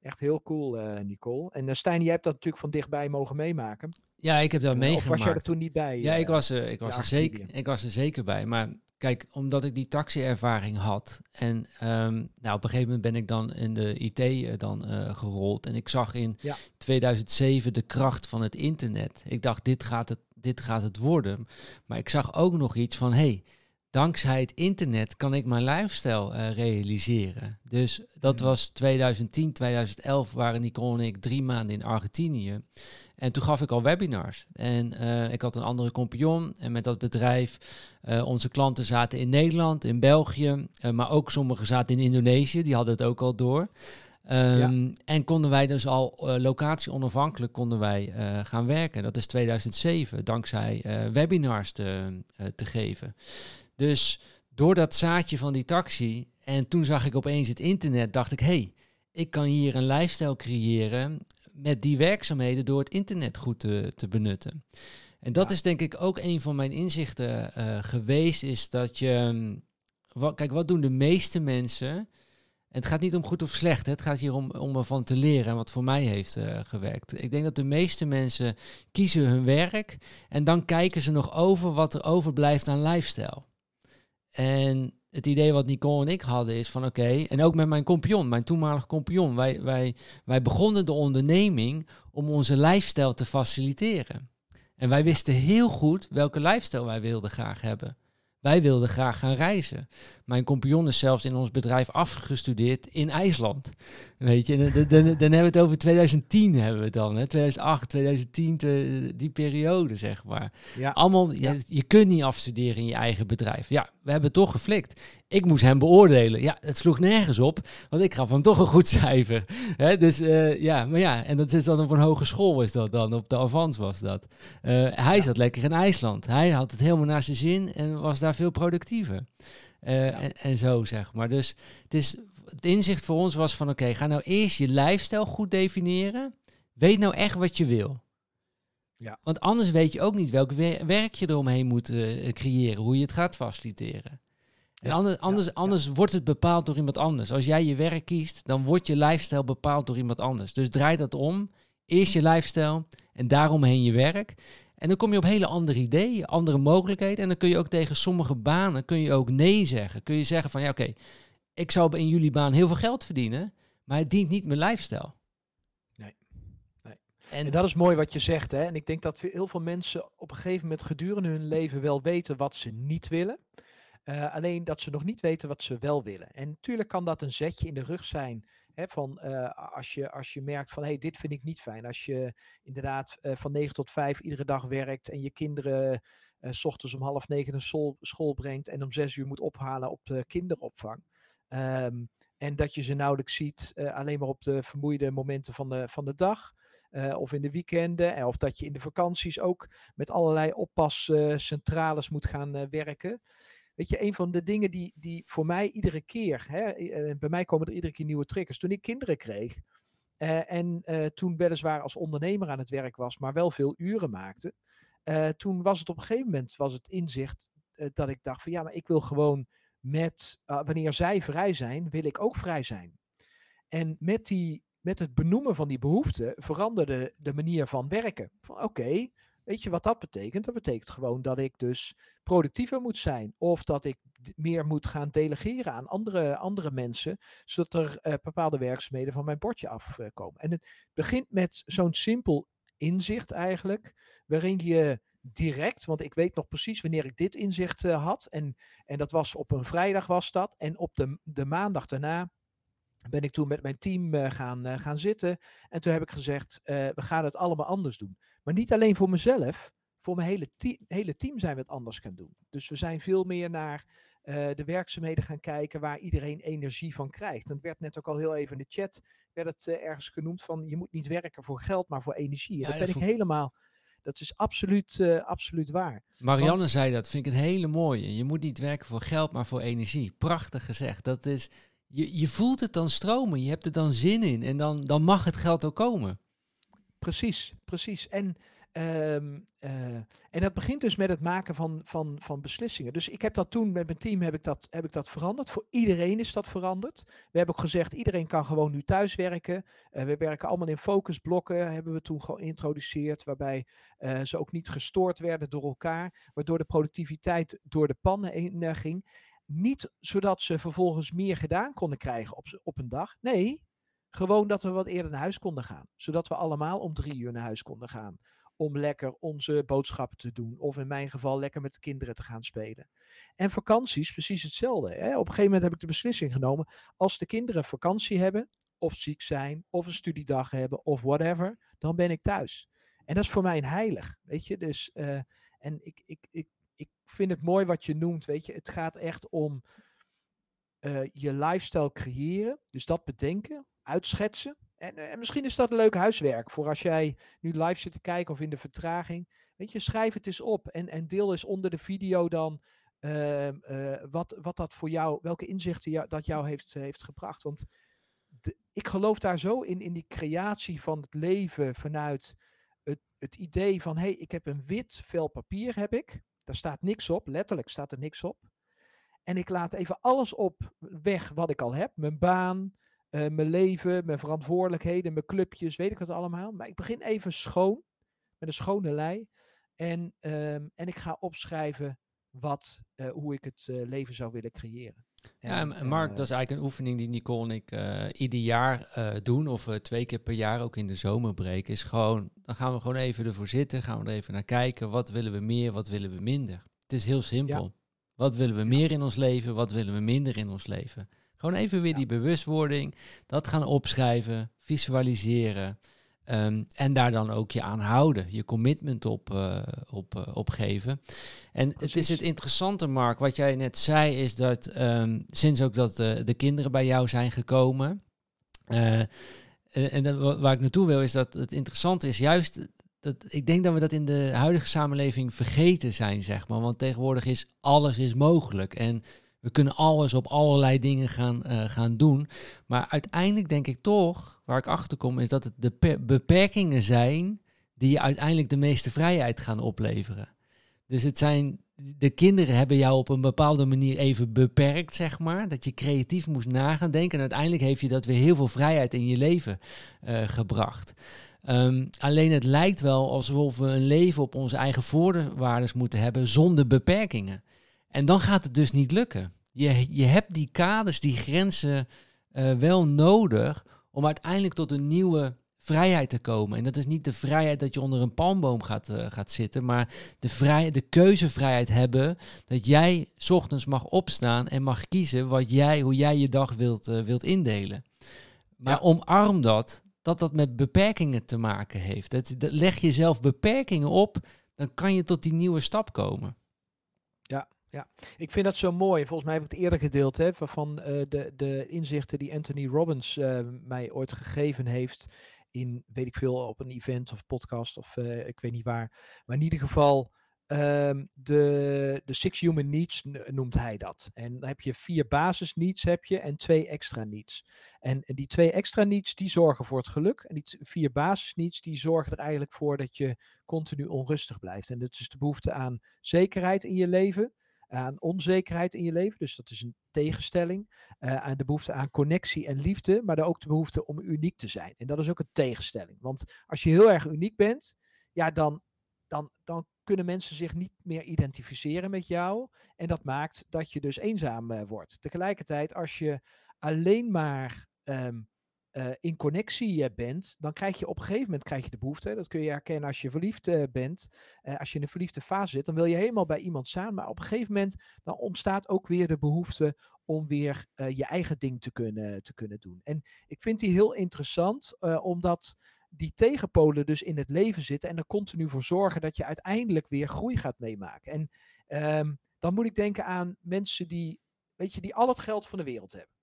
Echt heel cool, uh, Nicole. En uh, Stijn, jij hebt dat natuurlijk van dichtbij mogen meemaken. Ja, ik heb dat meegemaakt. Of was jij er toen niet bij? Ja, ik was, er, ik, was er zeker, ik was er zeker bij. Maar Kijk, omdat ik die taxi-ervaring had en um, nou, op een gegeven moment ben ik dan in de IT uh, dan uh, gerold en ik zag in ja. 2007 de kracht van het internet. Ik dacht, dit gaat het, dit gaat het worden. Maar ik zag ook nog iets van, hey, dankzij het internet kan ik mijn lifestyle uh, realiseren. Dus dat was 2010, 2011 waren Nicole en ik drie maanden in Argentinië. En toen gaf ik al webinars. En uh, ik had een andere compagnon. En met dat bedrijf, uh, onze klanten zaten in Nederland, in België. Uh, maar ook sommigen zaten in Indonesië. Die hadden het ook al door. Um, ja. En konden wij dus al locatie onafhankelijk konden wij gaan werken. Dat is 2007, dankzij webinars te, te geven. Dus door dat zaadje van die taxi. En toen zag ik opeens het internet. Dacht ik, hey, ik kan hier een lifestyle creëren met die werkzaamheden door het internet goed te, te benutten. En dat is denk ik ook een van mijn inzichten uh, geweest, is dat je, mm, wat, kijk, wat doen de meeste mensen? En het gaat niet om goed of slecht, hè? het gaat hier om, om ervan te leren en wat voor mij heeft uh, gewerkt. Ik denk dat de meeste mensen kiezen hun werk en dan kijken ze nog over wat er overblijft aan lifestyle. En het idee wat Nicole en ik hadden is van oké, en ook met mijn compagnon, mijn toenmalige compagnon, wij, wij, wij begonnen de onderneming om onze lifestyle te faciliteren. En wij wisten heel goed welke lifestyle wij wilden graag hebben. Wij wilden graag gaan reizen. Mijn compagnon is zelfs in ons bedrijf afgestudeerd in IJsland. Weet je, dan, dan, dan hebben we het over 2010 hebben we het dan. Hè? 2008, 2010, die periode zeg maar. Ja. Allemaal, je kunt niet afstuderen in je eigen bedrijf. Ja, we hebben toch geflikt. Ik moest hem beoordelen. Ja, het sloeg nergens op, want ik gaf hem toch een goed cijfer. Dus uh, ja, maar ja, en dat is dan op een hogeschool was dat dan, op de Avans was dat. Uh, hij ja. zat lekker in IJsland. Hij had het helemaal naar zijn zin en was daar veel productiever. Uh, ja. en, en, zo zeg maar. Dus het, is, het inzicht voor ons was van oké, ga nou eerst je lifestyle goed definiëren. Weet nou echt wat je wil. Ja. Want anders weet je ook niet welk werk je eromheen moet uh, creëren, hoe je het gaat faciliteren. En anders, anders, anders wordt het bepaald door iemand anders. Als jij je werk kiest, dan wordt je lifestyle bepaald door iemand anders. Dus draai dat om. Eerst je lifestyle en daaromheen je werk. En dan kom je op hele andere ideeën, andere mogelijkheden. En dan kun je ook tegen sommige banen kun je ook nee zeggen. Kun je zeggen van ja, oké, ik zou in jullie baan heel veel geld verdienen, maar het dient niet mijn lifestyle. En, dat is mooi wat je zegt. Hè? En ik denk dat heel veel mensen op een gegeven moment gedurende hun leven wel weten wat ze niet willen. Uh, alleen dat ze nog niet weten wat ze wel willen. En natuurlijk kan dat een zetje in de rug zijn van uh, als, je, als je merkt van hé, hey, dit vind ik niet fijn. Als je inderdaad uh, van 9 tot 5 iedere dag werkt en je kinderen s ochtends om half negen naar school, brengt en om zes uur moet ophalen op de kinderopvang. Um, en dat je ze nauwelijks ziet, alleen maar op de vermoeide momenten van de, van de dag. Of in de weekenden. of dat je in de vakanties ook met allerlei oppascentrales moet gaan werken. Weet je, een van de dingen die, die voor mij iedere keer, hè, eh, bij mij komen er iedere keer nieuwe triggers. Toen ik kinderen kreeg en toen weliswaar als ondernemer aan het werk was, maar wel veel uren maakte. toen was het op een gegeven moment was het inzicht dat ik dacht van ja, maar ik wil gewoon met, wanneer zij vrij zijn, wil ik ook vrij zijn. En met, die, met het benoemen van die behoeften veranderde de manier van werken. Van oké, Weet je wat dat betekent? Dat betekent gewoon dat ik dus productiever moet zijn. Of dat ik meer moet gaan delegeren aan andere, andere mensen. Zodat er uh, bepaalde werkzaamheden van mijn bordje afkomen. en het begint met zo'n simpel inzicht eigenlijk. Waarin je direct, want ik weet nog precies wanneer ik dit inzicht uh, had. En, en dat was op een vrijdag was dat. En op de, de maandag daarna ben ik toen met mijn team uh, gaan, uh, gaan zitten. En toen heb ik gezegd, we gaan het allemaal anders doen. Maar niet alleen voor mezelf, voor mijn hele, hele team zijn we het anders gaan doen. Dus we zijn veel meer naar de werkzaamheden gaan kijken waar iedereen energie van krijgt. En het werd net ook al heel even in de chat, werd het ergens genoemd van je moet niet werken voor geld, maar voor energie. En ja, dat ben ik helemaal dat is absoluut, uh, absoluut waar. Marianne zei dat, vind ik een hele mooie. Je moet niet werken voor geld, maar voor energie. Prachtig gezegd. Dat is, je, je voelt het dan stromen, je hebt er dan zin in en dan, dan mag het geld ook komen. Precies, precies. En Um, uh, en dat begint dus met het maken van, van, van beslissingen. Dus ik heb dat toen met mijn team heb ik dat, heb ik dat veranderd. Voor iedereen is dat veranderd. We hebben ook gezegd, iedereen kan gewoon nu thuiswerken. Uh, we werken allemaal in focusblokken, hebben we toen geïntroduceerd. Waarbij uh, ze ook niet gestoord werden door elkaar. Waardoor de productiviteit door de pannen heen ging. Niet zodat ze vervolgens meer gedaan konden krijgen op, op een dag. Nee, gewoon dat we wat eerder naar huis konden gaan. Zodat we allemaal om drie uur naar huis konden gaan om lekker onze boodschappen te doen. Of in mijn geval lekker met de kinderen te gaan spelen. En vakanties, precies hetzelfde. Hè? Op een gegeven moment heb ik de beslissing genomen. Als de kinderen vakantie hebben, of ziek zijn, of een studiedag hebben, of whatever, dan ben ik thuis. En dat is voor mij een heilig. Weet je, dus. Uh, en ik, ik, ik, ik vind het mooi wat je noemt. Weet je, het gaat echt om. Uh, je lifestyle creëren. Dus dat bedenken, uitschetsen. En, eh, en, misschien is dat leuk huiswerk voor als jij nu live zit te kijken of in de vertraging. Weet je, schrijf het eens op en, en deel eens onder de video dan uh, uh, wat, wat dat voor jou, welke inzichten jou, dat jou heeft, heeft gebracht. Want ik geloof daar zo in, in die creatie van het leven vanuit het, het idee van, hé, hey, ik heb een wit vel papier, heb ik. Daar staat niks op, letterlijk staat er niks op. En ik laat even alles op weg wat ik al heb. Mijn baan, uh, mijn leven, mijn verantwoordelijkheden, mijn clubjes, weet ik het allemaal. Maar ik begin even schoon, met een schone lei. En, um, en ik ga opschrijven wat, uh, hoe ik het uh, leven zou willen creëren. Ja, en, Mark, dat is eigenlijk een oefening die Nicole en ik ieder jaar doen, of twee keer per jaar ook in de zomerbreek. Is gewoon, dan gaan we gewoon even ervoor zitten, gaan we er even naar kijken. Wat willen we meer, wat willen we minder? Het is heel simpel. Ja. Wat willen we meer in ons leven, wat willen we minder in ons leven? Gewoon even weer die bewustwording, dat gaan opschrijven, visualiseren. Um, en daar dan ook je aan houden, je commitment op, uh, op, uh, op geven. En Precies. het is het interessante, Mark, wat jij net zei, is dat um, sinds ook dat de, de kinderen bij jou zijn gekomen. En, en waar ik naartoe wil, is dat het interessante is juist dat, ik denk dat we dat in de huidige samenleving vergeten zijn, zeg maar. Want tegenwoordig is alles is mogelijk. En we kunnen alles op allerlei dingen gaan, uh, gaan doen. Maar uiteindelijk denk ik toch, waar ik achter kom, is dat het de beperkingen zijn die je uiteindelijk de meeste vrijheid gaan opleveren. Dus het zijn, de kinderen hebben jou op een bepaalde manier even beperkt, zeg maar. Dat je creatief moest nagaan denken. En uiteindelijk heeft je dat weer heel veel vrijheid in je leven uh, gebracht. Um, alleen het lijkt wel alsof we een leven op onze eigen voorwaarden moeten hebben zonder beperkingen. En dan gaat het dus niet lukken. Je, je hebt die kaders, die grenzen uh, wel nodig om uiteindelijk tot een nieuwe vrijheid te komen. En dat is niet de vrijheid dat je onder een palmboom gaat, uh, gaat zitten, maar de, vrij, de keuzevrijheid hebben dat jij ochtends mag opstaan en mag kiezen wat jij, hoe jij je dag wilt, uh, wilt indelen. Maar ja. omarm dat, dat dat met beperkingen te maken heeft. Dat, dat leg jezelf beperkingen op, dan kan je tot die nieuwe stap komen. Ja, ik vind dat zo mooi. Volgens mij heb ik het eerder gedeeld, hè, van uh, de, de inzichten die Anthony Robbins uh, mij ooit gegeven heeft in, weet ik veel, op een event of podcast of uh, ik weet niet waar. Maar in ieder geval, um, de, de Six Human Needs noemt hij dat. En dan heb je vier basis needs heb je en twee extra needs. En, en die twee extra needs, die zorgen voor het geluk. En die vier basis needs, die zorgen er eigenlijk voor dat je continu onrustig blijft. En dat is de behoefte aan zekerheid in je leven aan onzekerheid in je leven. Dus dat is een tegenstelling. Uh, aan de behoefte aan connectie en liefde, maar ook de behoefte om uniek te zijn. En dat is ook een tegenstelling. Want als je heel erg uniek bent, ja, dan dan, dan kunnen mensen zich niet meer identificeren met jou. En dat maakt dat je dus eenzaam wordt. Tegelijkertijd, als je alleen maar ehm, in connectie bent, dan krijg je op een gegeven moment krijg je de behoefte. Dat kun je herkennen als je verliefd bent. als je in een verliefde fase zit, dan wil je helemaal bij iemand staan. Maar op een gegeven moment dan ontstaat ook weer de behoefte om weer je eigen ding te kunnen, te kunnen doen. En ik vind die heel interessant, omdat die tegenpolen dus in het leven zitten en er continu voor zorgen dat je uiteindelijk weer groei gaat meemaken. En ehm, dan moet ik denken aan mensen die, weet je, die al het geld van de wereld hebben.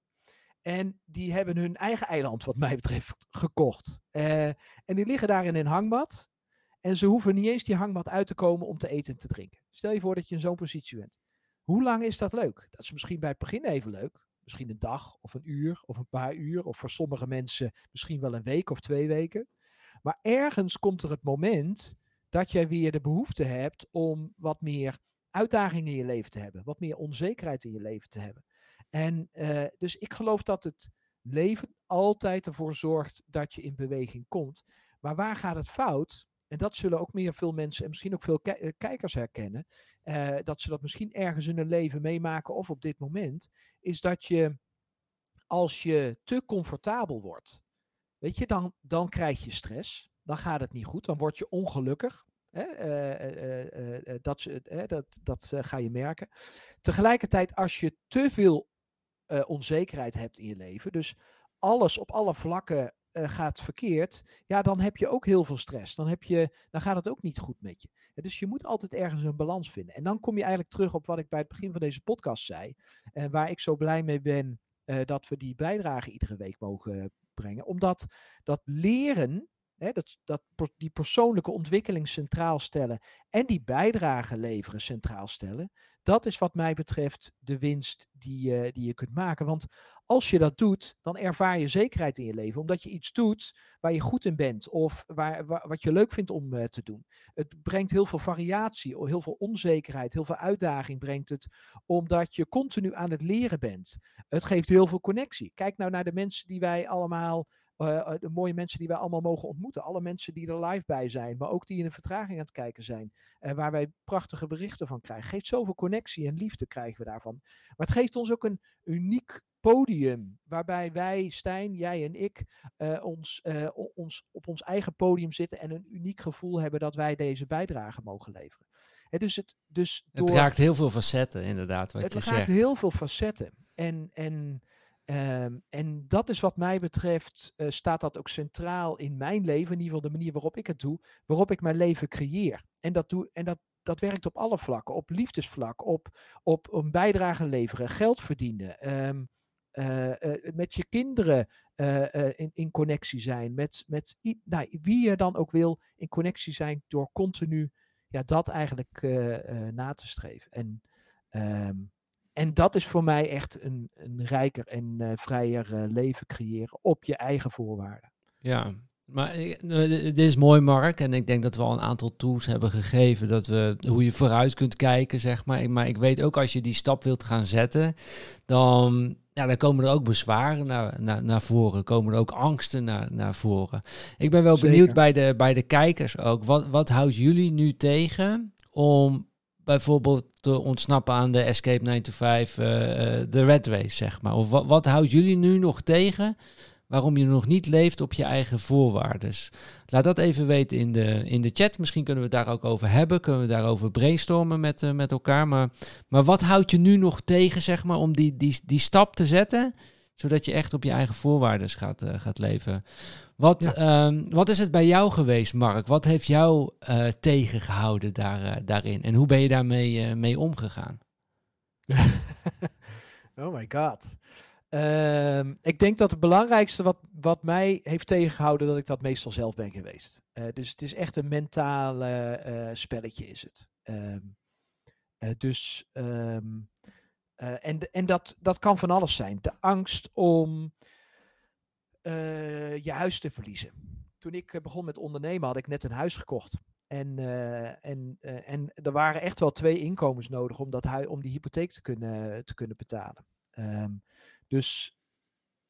En die hebben hun eigen eiland, wat mij betreft, gekocht. Uh, en die liggen daar in een hangmat. En ze hoeven niet eens die hangmat uit te komen om te eten en te drinken. Stel je voor dat je in zo'n positie bent. Hoe lang is dat leuk? Dat is misschien bij het begin even leuk. Misschien een dag of een uur of een paar uur. Of voor sommige mensen misschien wel een week of twee weken. Maar ergens komt er het moment dat jij weer de behoefte hebt om wat meer uitdagingen in je leven te hebben. Wat meer onzekerheid in je leven te hebben. En uh, dus ik geloof dat het leven altijd ervoor zorgt dat je in beweging komt. Maar waar gaat het fout? En dat zullen ook meer veel mensen en misschien ook veel ki kijkers herkennen. Uh, dat ze dat misschien ergens in hun leven meemaken of op dit moment. Is dat je als je te comfortabel wordt. Weet je, dan, dan krijg je stress. Dan gaat het niet goed. Dan word je ongelukkig. Hè? Dat, dat, dat ga je merken. Tegelijkertijd, als je te veel onzekerheid hebt in je leven, dus alles op alle vlakken gaat verkeerd, ja, dan heb je ook heel veel stress. Dan, heb je, dan gaat het ook niet goed met je. dus je moet altijd ergens een balans vinden. En dan kom je eigenlijk terug op wat ik bij het begin van deze podcast zei, en waar ik zo blij mee ben dat we die bijdrage iedere week mogen brengen. Omdat dat leren, dat, dat, die persoonlijke ontwikkeling centraal stellen en die bijdrage leveren centraal stellen, dat is wat mij betreft de winst die, uh, die je kunt maken. Want als je dat doet, dan ervaar je zekerheid in je leven. Omdat je iets doet waar je goed in bent of waar, wat je leuk vindt om uh, te doen. Het brengt heel veel variatie, heel veel onzekerheid, heel veel uitdaging brengt het. Omdat je continu aan het leren bent. Het geeft heel veel connectie. Kijk nou naar de mensen die wij allemaal uh, de mooie mensen die wij allemaal mogen ontmoeten. Alle mensen die er live bij zijn, maar ook die in een vertraging aan het kijken zijn. Uh, waar wij prachtige berichten van krijgen. Geeft zoveel connectie en liefde krijgen we daarvan. Maar het geeft ons ook een uniek podium. Waarbij wij, Stijn, jij en ik, uh, ons, ons op ons eigen podium zitten. En een uniek gevoel hebben dat wij deze bijdrage mogen leveren. He, dus het, dus door, het raakt heel veel facetten, inderdaad. Wat het je raakt zegt. heel veel facetten. En. en Um, en dat is wat mij betreft, uh, staat dat ook centraal in mijn leven, in ieder geval de manier waarop ik het doe, waarop ik mijn leven creëer. En dat, doe, en dat, dat werkt op alle vlakken, op liefdesvlak, op, op een bijdrage leveren, geld verdienen, um, uh, uh, met je kinderen in, in connectie zijn, met, met nou, wie je dan ook wil in connectie zijn door continu ja, dat eigenlijk na te streven. En um, en dat is voor mij echt een, een rijker en uh, vrijer uh, leven creëren op je eigen voorwaarden. Ja, maar dit is mooi, Mark. En ik denk dat we al een aantal tools hebben gegeven. Dat we hoe je vooruit kunt kijken, zeg maar. Maar ik weet ook als je die stap wilt gaan zetten, dan, ja, dan komen er ook bezwaren naar, naar, naar voren. Komen er ook angsten naar, naar voren. Ik ben wel Zeker. benieuwd bij de, bij de kijkers ook. Wat, wat houdt jullie nu tegen om bijvoorbeeld te ontsnappen aan de Escape 9 to 5, uh, de Red Race, zeg maar? Of wat, houdt jullie nu nog tegen waarom je nog niet leeft op je eigen voorwaarden? Laat dat even weten in de, in de chat. Misschien kunnen we het daar ook over hebben. Kunnen we daarover brainstormen met, uh, met elkaar. Maar, maar wat houdt je nu nog tegen, zeg maar, om die, die, die stap te zetten? Zodat je echt op je eigen voorwaarden gaat, uh, gaat leven. Wat, ja. um, wat is het bij jou geweest, Mark? Wat heeft jou uh, tegengehouden daar, uh, daarin? En hoe ben je daarmee mee omgegaan? oh my god. Um, ik denk dat het belangrijkste wat, wat mij heeft tegengehouden, dat ik dat meestal zelf ben geweest. dus het is echt een mentale spelletje is het. Um, dus, en en dat, dat kan van alles zijn. De angst om uh, je huis te verliezen. Toen ik uh, begon met ondernemen had ik net een huis gekocht. En, en, en er waren echt wel twee inkomens nodig om, dat om die hypotheek te kunnen, te kunnen betalen. Um, dus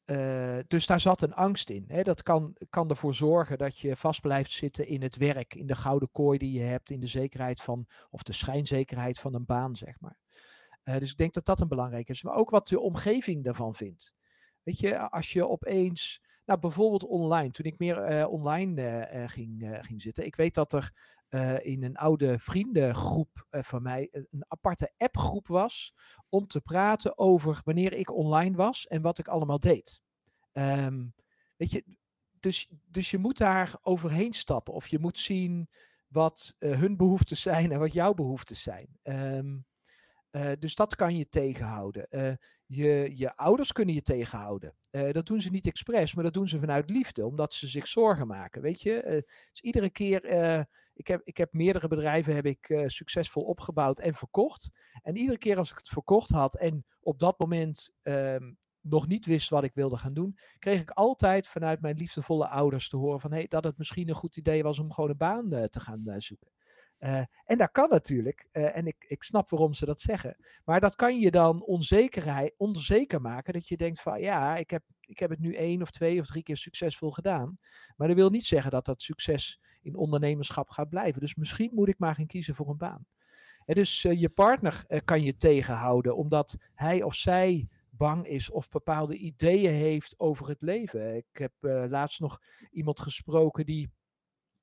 eh, dus daar zat een angst in. Hè. Dat kan, kan ervoor zorgen dat je vast blijft zitten in het werk, in de gouden kooi die je hebt, in de zekerheid van, of de schijnzekerheid van een baan, zeg maar. Uh, dus ik denk dat dat een belangrijk is. Maar ook wat de omgeving daarvan vindt. Weet je, als je opeens, nou bijvoorbeeld online, toen ik meer uh, online ging, ging zitten. Ik weet dat er in een oude vriendengroep van mij een aparte appgroep was om te praten over wanneer ik online was en wat ik allemaal deed. Um, weet je, dus, dus je moet daar overheen stappen of je moet zien wat hun behoeftes zijn en wat jouw behoeftes zijn. Um, uh, dus dat kan je tegenhouden. Uh, je, je ouders kunnen je tegenhouden. Uh, dat doen ze niet expres, maar dat doen ze vanuit liefde, omdat ze zich zorgen maken. Weet je, dus iedere keer ik heb, ik heb meerdere bedrijven heb ik, succesvol opgebouwd en verkocht. En iedere keer als ik het verkocht had en op dat moment um, nog niet wist wat ik wilde gaan doen, kreeg ik altijd vanuit mijn liefdevolle ouders te horen van hey, dat het misschien een goed idee was om gewoon een baan te gaan zoeken. Uh, en dat kan natuurlijk. Uh, en ik, ik snap waarom ze dat zeggen. Maar dat kan je dan onzekerheid, onzeker maken. Dat je denkt van ja, ik heb, ik heb het nu één of twee of drie keer succesvol gedaan. Maar dat wil niet zeggen dat dat succes in ondernemerschap gaat blijven. Dus misschien moet ik maar gaan kiezen voor een baan. En dus je partner kan je tegenhouden omdat hij of zij bang is of bepaalde ideeën heeft over het leven. Ik heb laatst nog iemand gesproken die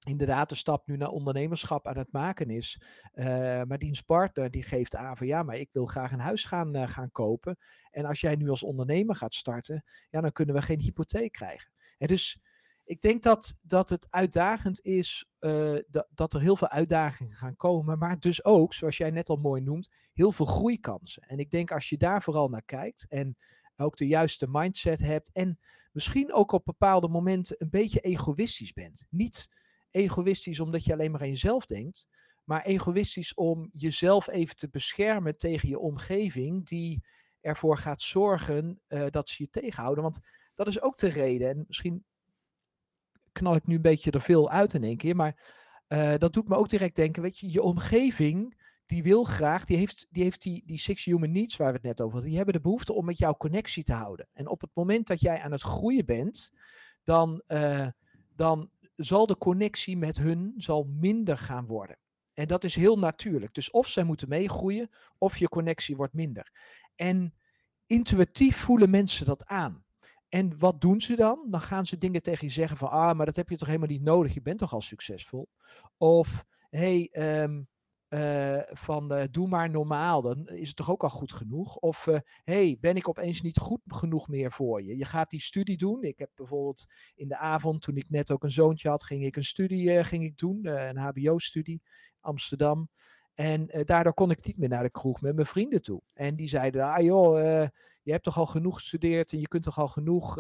inderdaad de stap nu naar ondernemerschap aan het maken is. Uh, maar diens partner die geeft aan van ja, maar ik wil graag een huis gaan, uh, gaan kopen. En als jij nu als ondernemer gaat starten, ja, dan kunnen we geen hypotheek krijgen. En dus ik denk dat, dat het uitdagend is, uh, dat, dat er heel veel uitdagingen gaan komen. Maar dus ook, zoals jij net al mooi noemt, heel veel groeikansen. En ik denk als je daar vooral naar kijkt en ook de juiste mindset hebt en misschien ook op bepaalde momenten een beetje egoïstisch bent. Niet egoïstisch omdat je alleen maar aan jezelf denkt, maar egoïstisch om jezelf even te beschermen tegen je omgeving die ervoor gaat zorgen uh, dat ze je tegenhouden. Want dat is ook de reden, en misschien knal ik nu een beetje er veel uit in één keer, maar uh, dat doet me ook direct denken, weet je, je omgeving die wil graag, die heeft, die, heeft die, die six human needs waar we het net over hadden, die hebben de behoefte om met jou connectie te houden. En op het moment dat jij aan het groeien bent, dan, uh, dan zal de connectie met hun zal minder gaan worden. En dat is heel natuurlijk. Dus of zij moeten meegroeien, of je connectie wordt minder. En intuïtief voelen mensen dat aan. En wat doen ze dan? Dan gaan ze dingen tegen je zeggen van, ah, maar dat heb je toch helemaal niet nodig, je bent toch al succesvol? Of, hey, um, uh, van uh, doe maar normaal, dan is het toch ook al goed genoeg. Of uh, hey, ben ik opeens niet goed genoeg meer voor je? Je gaat die studie doen. Ik heb bijvoorbeeld in de avond, toen ik net ook een zoontje had, ging ik een studie ging ik doen, een HBO-studie, Amsterdam. En daardoor kon ik niet meer naar de kroeg met mijn vrienden toe. En die zeiden, ah joh, je hebt toch al genoeg gestudeerd en je kunt toch al genoeg,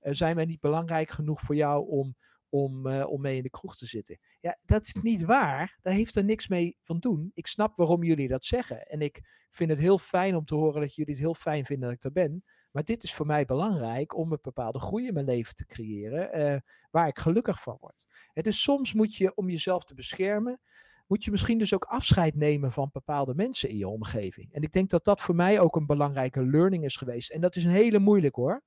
zijn wij niet belangrijk genoeg voor jou om om, uh, om mee in de kroeg te zitten. Ja, dat is niet waar. Daar heeft er niks mee van doen. Ik snap waarom jullie dat zeggen. En ik vind het heel fijn om te horen dat jullie het heel fijn vinden dat ik er ben. Maar dit is voor mij belangrijk om een bepaalde groei in mijn leven te creëren, uh, waar ik gelukkig van word. Het is soms moet je, om jezelf te beschermen, moet je misschien dus ook afscheid nemen van bepaalde mensen in je omgeving. En ik denk dat dat voor mij ook een belangrijke learning is geweest. En dat is een hele moeilijk hoor.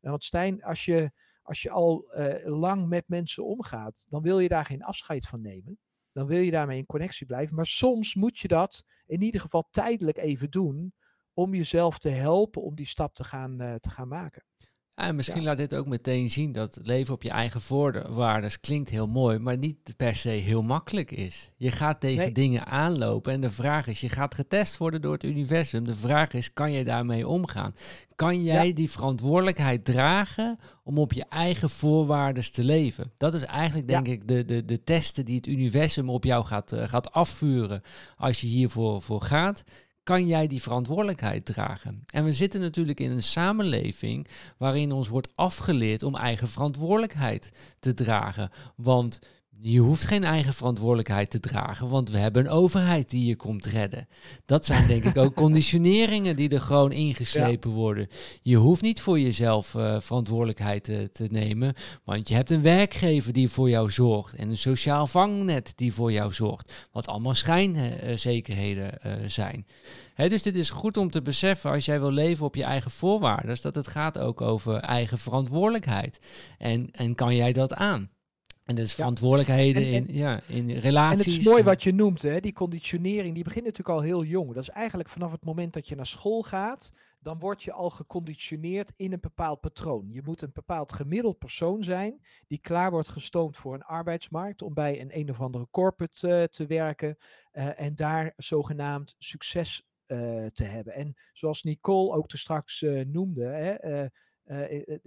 Want Stijn, als je als je al uh, lang met mensen omgaat, dan wil je daar geen afscheid van nemen. Dan wil je daarmee in connectie blijven. Maar soms moet je dat in ieder geval tijdelijk even doen om jezelf te helpen om die stap te gaan, uh, te gaan maken. En misschien ja. laat dit ook meteen zien dat leven op je eigen voorwaarden klinkt heel mooi, maar niet per se heel makkelijk is. Je gaat deze nee. dingen aanlopen en de vraag is, je gaat getest worden door het universum. De vraag is, kan je daarmee omgaan? Kan jij ja. die verantwoordelijkheid dragen om op je eigen voorwaarden te leven? Dat is eigenlijk, denk ja. ik, de, de, de testen die het universum op jou gaat, uh, gaat afvuren als je hiervoor voor gaat kan jij die verantwoordelijkheid dragen? En we zitten natuurlijk in een samenleving waarin ons wordt afgeleerd om eigen verantwoordelijkheid te dragen. Want Je hoeft geen eigen verantwoordelijkheid te dragen, want we hebben een overheid die je komt redden. Dat zijn denk ik ook conditioneringen die er gewoon ingeslepen worden. Je hoeft niet voor jezelf uh, verantwoordelijkheid te, te, nemen, want je hebt een werkgever die voor jou zorgt en een sociaal vangnet die voor jou zorgt, wat allemaal schijnzekerheden uh, zijn. dus dit is goed om te beseffen als jij wil leven op je eigen voorwaarden, dat het gaat ook over eigen verantwoordelijkheid. En, en kan jij dat aan? En dat is verantwoordelijkheden in, ja, in relaties. En het is mooi wat je noemt, hè? die conditionering, die begint natuurlijk al heel jong. Dat is eigenlijk vanaf het moment dat je naar school gaat, dan word je al geconditioneerd in een bepaald patroon. Je moet een bepaald gemiddeld persoon zijn, die klaar wordt gestoomd voor een arbeidsmarkt, om bij een een of andere corporate uh, te werken uh, en daar zogenaamd succes uh, te hebben. En zoals Nicole ook er straks noemde, hè, uh,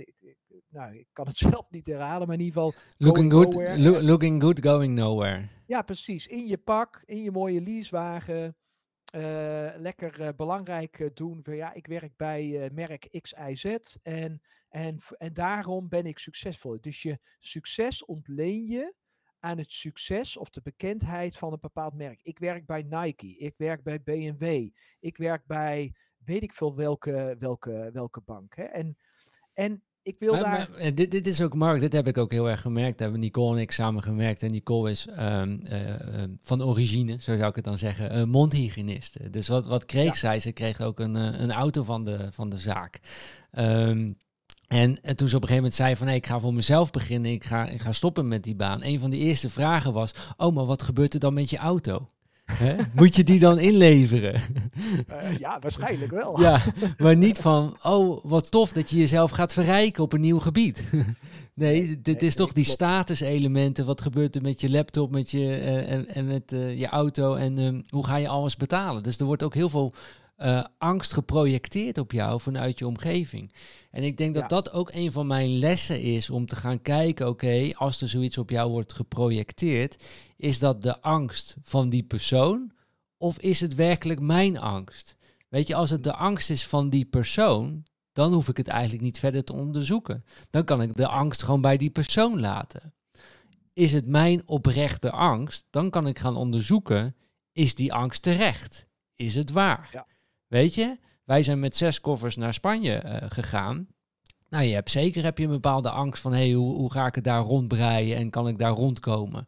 nou, ik kan het zelf niet herhalen, maar in ieder geval. Looking good, lo looking good, going nowhere. Ja, precies. In je pak, in je mooie leasewagen. Uh, lekker uh, belangrijk doen. Ja, ik werk bij merk XIZ en, en, en daarom ben ik succesvol. Dus je succes ontleen je aan het succes of de bekendheid van een bepaald merk. Ik werk bij Nike, ik werk bij BMW, ik werk bij weet ik veel welke, welke, welke bank. Hè? En en ik wil daar. Maar, dit, dit is ook, Mark, dit heb ik ook heel erg gemerkt. Daar hebben Nicole en ik samen gemerkt. En Nicole is um, uh, van origine, zo zou ik het dan zeggen, uh, mondhygiënist. Dus wat, wat kreeg zij? Ze kreeg ook een, een auto van de, van de zaak. Um, en, en, toen ze op een gegeven moment zei van hey, ik ga voor mezelf beginnen, ik ga, ik ga stoppen met die baan. Een van de eerste vragen was, oh maar wat gebeurt er dan met je auto? Moet je die dan inleveren? Uh, ja, waarschijnlijk wel. ja, maar niet van, oh, wat tof dat je jezelf gaat verrijken op een nieuw gebied. nee, dit is toch die statuselementen. Wat gebeurt er met je laptop met je, uh, en, en, met uh, je auto en um, hoe ga je alles betalen? Dus er wordt ook heel veel uh, angst geprojecteerd op jou vanuit je omgeving. En ik denk dat dat ook een van mijn lessen is om te gaan kijken, oké, als er zoiets op jou wordt geprojecteerd, is dat de angst van die persoon of is het werkelijk mijn angst? Weet je, als het de angst is van die persoon, dan hoef ik het eigenlijk niet verder te onderzoeken. Dan kan ik de angst gewoon bij die persoon laten. Is het mijn oprechte angst, dan kan ik gaan onderzoeken, is die angst terecht? Is het waar? Ja. Weet je, wij zijn met zes koffers naar Spanje uh, gegaan. Nou, je hebt zeker heb je een bepaalde angst van, hey, hoe, hoe ga ik het daar rondbreien en kan ik daar rondkomen?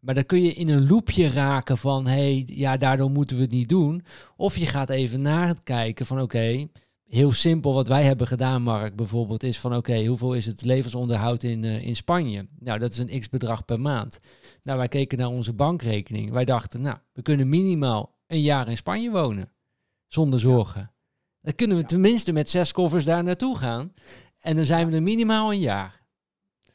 Maar dan kun je in een loopje raken van, hey, ja, daardoor moeten we het niet doen. Of je gaat even naar het kijken van, oké, heel simpel wat wij hebben gedaan, Mark, bijvoorbeeld, is van, oké, hoeveel is het levensonderhoud in, uh, in Spanje? Nou, dat is een x-bedrag per maand. Nou, wij keken naar onze bankrekening. Wij dachten, nou, we kunnen minimaal een jaar in Spanje wonen zonder zorgen. Dan kunnen we tenminste met zes koffers daar naartoe gaan. En dan zijn we er minimaal een jaar.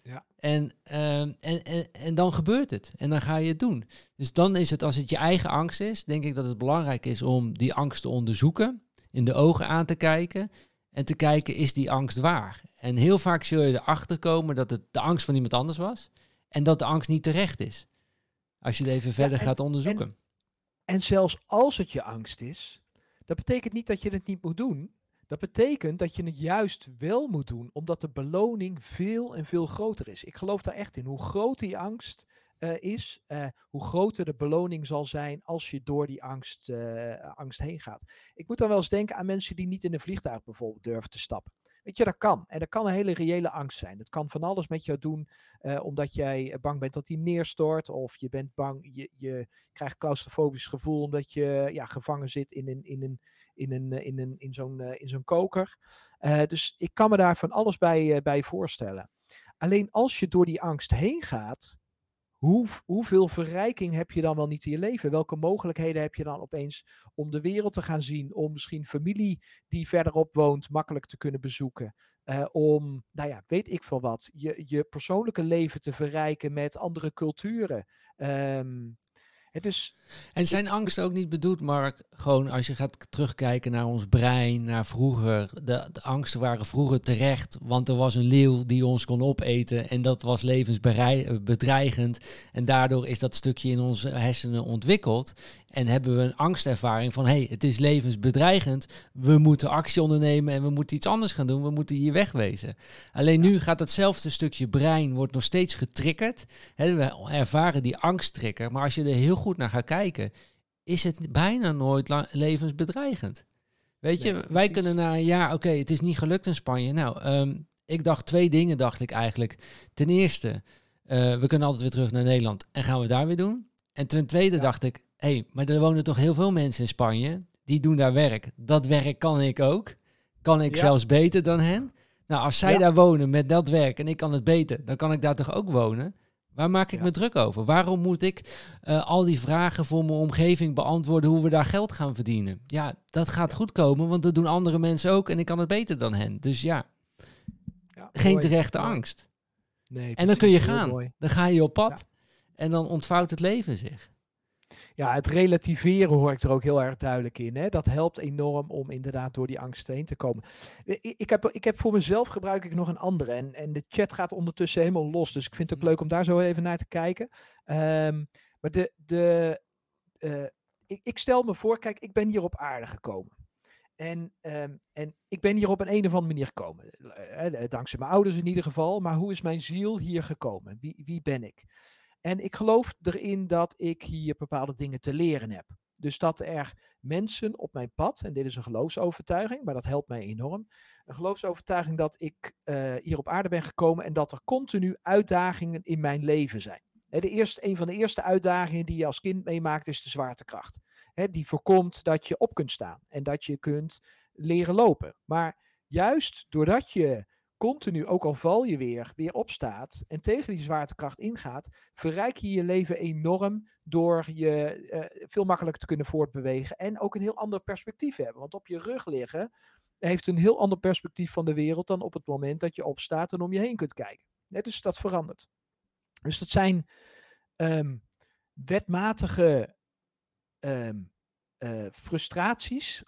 Ja. En, ehm, en, en, en dan gebeurt het. En dan ga je het doen. Dus dan is het, als het je eigen angst is, denk ik dat het belangrijk is om die angst te onderzoeken. In de ogen aan te kijken. En te kijken, is die angst waar? En heel vaak zul je erachter komen dat het de angst van iemand anders was. En dat de angst niet terecht is. Als je het even verder gaat onderzoeken. En, en zelfs als het je angst is, dat betekent niet dat je het niet moet doen. Dat betekent dat je het juist wel moet doen, omdat de beloning veel en veel groter is. Ik geloof daar echt in. Hoe groter die angst uh, is, uh, hoe groter de beloning zal zijn als je door die angst, uh, angst heen gaat. Ik moet dan wel eens denken aan mensen die niet in een vliegtuig bijvoorbeeld durven te stappen. Weet je, dat kan. En dat kan een hele reële angst zijn. Dat kan van alles met jou doen, uh, omdat jij bang bent dat hij neerstort. Of je bent bang, je, je krijgt claustrofobisch gevoel omdat je ja, gevangen zit in, een, in, een, in, een, in, een, in zo'n in zo'n koker. Dus ik kan me daar van alles bij, bij voorstellen. Alleen als je door die angst heen gaat, hoe, hoeveel verrijking heb je dan wel niet in je leven? Welke mogelijkheden heb je dan opeens om de wereld te gaan zien? Om misschien familie die verderop woont makkelijk te kunnen bezoeken? Uh, om, nou ja, weet ik veel wat, je, je persoonlijke leven te verrijken met andere culturen. Um, Het is, en zijn angst ook niet bedoeld, Mark? Gewoon als je gaat terugkijken naar ons brein, naar vroeger. De, angsten waren vroeger terecht, want er was een leeuw die ons kon opeten. En dat was levensbedreigend. En daardoor is dat stukje in onze hersenen ontwikkeld. En hebben we een angstervaring van, hé, hey, het is levensbedreigend. We moeten actie ondernemen en we moeten iets anders gaan doen. We moeten hier wegwezen. Alleen nu gaat datzelfde stukje brein, wordt nog steeds getriggerd. He, we ervaren die angsttrigger. Maar als je er heel goed naar gaat kijken, is het bijna nooit levensbedreigend. Weet je, wij kunnen na een jaar, oké, het is niet gelukt in Spanje. Nou, ehm, ik dacht twee dingen, dacht ik eigenlijk. Ten eerste, uh, we kunnen altijd weer terug naar Nederland en gaan we daar weer doen. En ten tweede dacht ik, hé, hey, maar er wonen toch heel veel mensen in Spanje. Die doen daar werk. Dat werk kan ik ook. Kan ik zelfs beter dan hen. Nou, als zij daar wonen met dat werk en ik kan het beter, dan kan ik daar toch ook wonen. Waar maak ik me druk over? Waarom moet ik uh, al die vragen voor mijn omgeving beantwoorden hoe we daar geld gaan verdienen? Ja, dat gaat goed komen, want dat doen andere mensen ook en ik kan het beter dan hen. Dus ja, ja geen terechte angst. Nee, en dan kun je gaan. Dan ga je op pad en dan ontvouwt het leven zich ja, het relativeren hoor ik er ook heel erg duidelijk in. Hè? Dat helpt enorm om inderdaad door die angst heen te komen. Ik heb, ik heb voor mezelf gebruik ik nog een andere. En, en de chat gaat ondertussen helemaal los. Dus ik vind het ook leuk om daar zo even naar te kijken. Um, maar de, de, uh, ik, ik stel me voor, kijk, ik ben hier op aarde gekomen. En, um, en ik ben hier op een, een of andere manier gekomen. Uh, dankzij mijn ouders in ieder geval. Maar hoe is mijn ziel hier gekomen? Wie, wie ben ik? En ik geloof erin dat ik hier bepaalde dingen te leren heb. Dus dat er mensen op mijn pad, en dit is een geloofsovertuiging, maar dat helpt mij enorm. Een geloofsovertuiging dat ik uh, hier op aarde ben gekomen en dat er continu uitdagingen in mijn leven zijn. de eerste, een van de eerste uitdagingen die je als kind meemaakt is de zwaartekracht. die voorkomt dat je op kunt staan en dat je kunt leren lopen. Maar juist doordat je continu, ook al val je weer, weer opstaat en tegen die zwaartekracht ingaat, verrijk je je leven enorm door je uh, veel makkelijker te kunnen voortbewegen en ook een heel ander perspectief hebben. Want op je rug liggen heeft een heel ander perspectief van de wereld dan op het moment dat je opstaat en om je heen kunt kijken. dus dat verandert. Dus dat zijn um, wetmatige um, uh, frustraties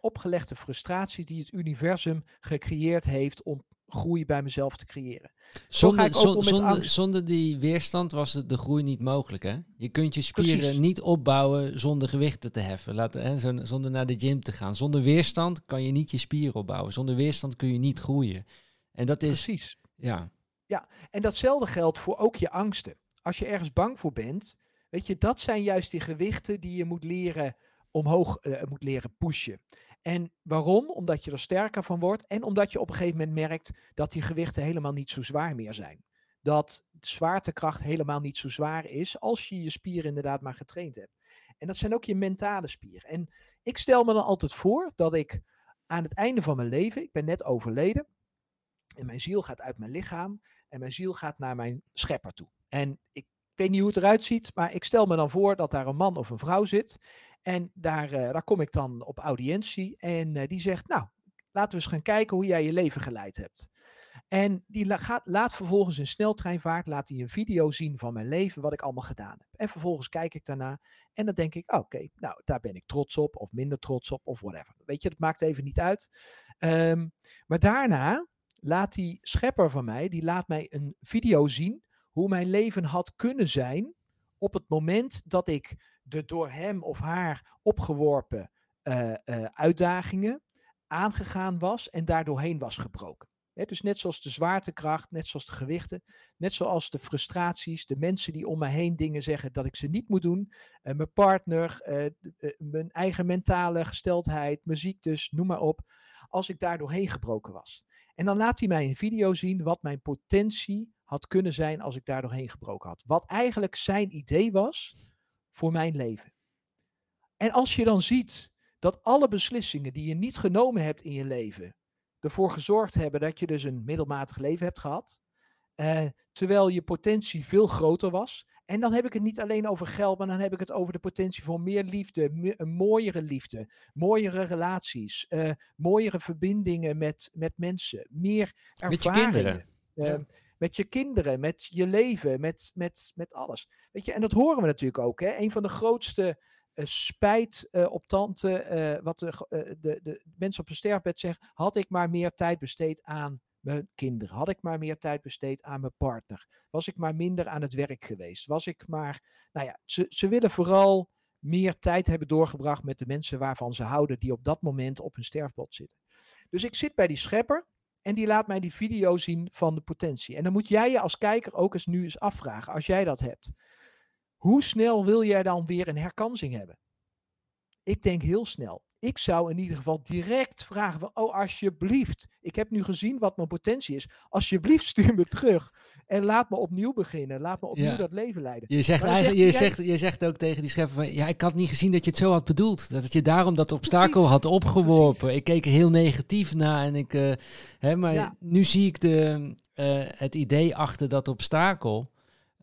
opgelegde frustraties die het universum gecreëerd heeft om groei bij mezelf te creëren. Zonder, zonder, zonder, die weerstand was de, de groei niet mogelijk. Hè? Je kunt je spieren niet opbouwen zonder gewichten te heffen. Laat, hè, zonder naar de gym te gaan. Zonder weerstand kan je niet je spieren opbouwen. Zonder weerstand kun je niet groeien. En dat is. Precies. Ja. Ja, en datzelfde geldt voor ook je angsten. Als je ergens bang voor bent, weet je, dat zijn juist die gewichten die je moet leren omhoog uh, moet leren pushen. En waarom? Omdat je er sterker van wordt en omdat je op een gegeven moment merkt dat die gewichten helemaal niet zo zwaar meer zijn. Dat zwaartekracht helemaal niet zo zwaar is als je je spieren inderdaad maar getraind hebt. En dat zijn ook je mentale spieren. En ik stel me dan altijd voor dat ik aan het einde van mijn leven, ik ben net overleden, en mijn ziel gaat uit mijn lichaam en mijn ziel gaat naar mijn schepper toe. En ik weet niet hoe het eruit ziet, maar ik stel me dan voor dat daar een man of een vrouw zit en daar, uh, daar kom ik dan op audiëntie en uh, die zegt, nou, laten we eens gaan kijken hoe jij je leven geleid hebt. En die laat vervolgens in sneltreinvaart laat hij een video zien van mijn leven, wat ik allemaal gedaan heb. En vervolgens kijk ik daarna en dan denk ik, oké, nou, daar ben ik trots op of minder trots op of whatever. Weet je, dat maakt even niet uit. Um, maar daarna laat die schepper van mij, die laat mij een video zien hoe mijn leven had kunnen zijn op het moment dat ik de door hem of haar opgeworpen uh, uh, uitdagingen aangegaan was en daardoorheen was gebroken. dus net zoals de zwaartekracht, net zoals de gewichten, net zoals de frustraties, de mensen die om mij heen dingen zeggen dat ik ze niet moet doen, uh, mijn partner, mijn eigen mentale gesteldheid, mijn ziektes, noem maar op, als ik daar doorheen gebroken was. En dan laat hij mij een video zien wat mijn potentie had kunnen zijn als ik daar doorheen gebroken had. Wat eigenlijk zijn idee was voor mijn leven. En als je dan ziet dat alle beslissingen die je niet genomen hebt in je leven, ervoor gezorgd hebben dat je dus een middelmatig leven hebt gehad, eh, terwijl je potentie veel groter was. En dan heb ik het niet alleen over geld, maar dan heb ik het over de potentie voor meer liefde, een mooiere liefde, mooiere relaties, uh, mooiere verbindingen met, met mensen, meer ervaringen. Met je kinderen. Uh, met je kinderen, met je leven, met, met, met alles. Weet je, en dat horen we natuurlijk ook. Hè? Een van de grootste uh, spijt uh, op tante, uh, wat de, de, de mensen op een sterfbed zeggen, had ik maar meer tijd besteed aan mijn kinderen, had ik maar meer tijd besteed aan mijn partner, was ik maar minder aan het werk geweest, was ik maar, nou ja, ze, ze willen vooral meer tijd hebben doorgebracht met de mensen waarvan ze houden, die op dat moment op hun sterfbed zitten. Dus ik zit bij die schepper en die laat mij die video zien van de potentie. En dan moet jij je als kijker ook eens nu eens afvragen, als jij dat hebt. Hoe snel wil jij dan weer een herkansing hebben? Ik denk heel snel. Ik zou in ieder geval direct vragen van, oh alsjeblieft, ik heb nu gezien wat mijn potentie is. Alsjeblieft stuur me terug en laat me opnieuw beginnen. Laat me opnieuw dat leven leiden. Je zegt, eigenlijk, je, zegt, je zegt ook tegen die schepper van, ja, ik had niet gezien dat je het zo had bedoeld. Dat je daarom dat obstakel had opgeworpen. Ik keek er heel negatief naar en ik, uh, hè, maar nu zie ik de, uh, het idee achter dat obstakel.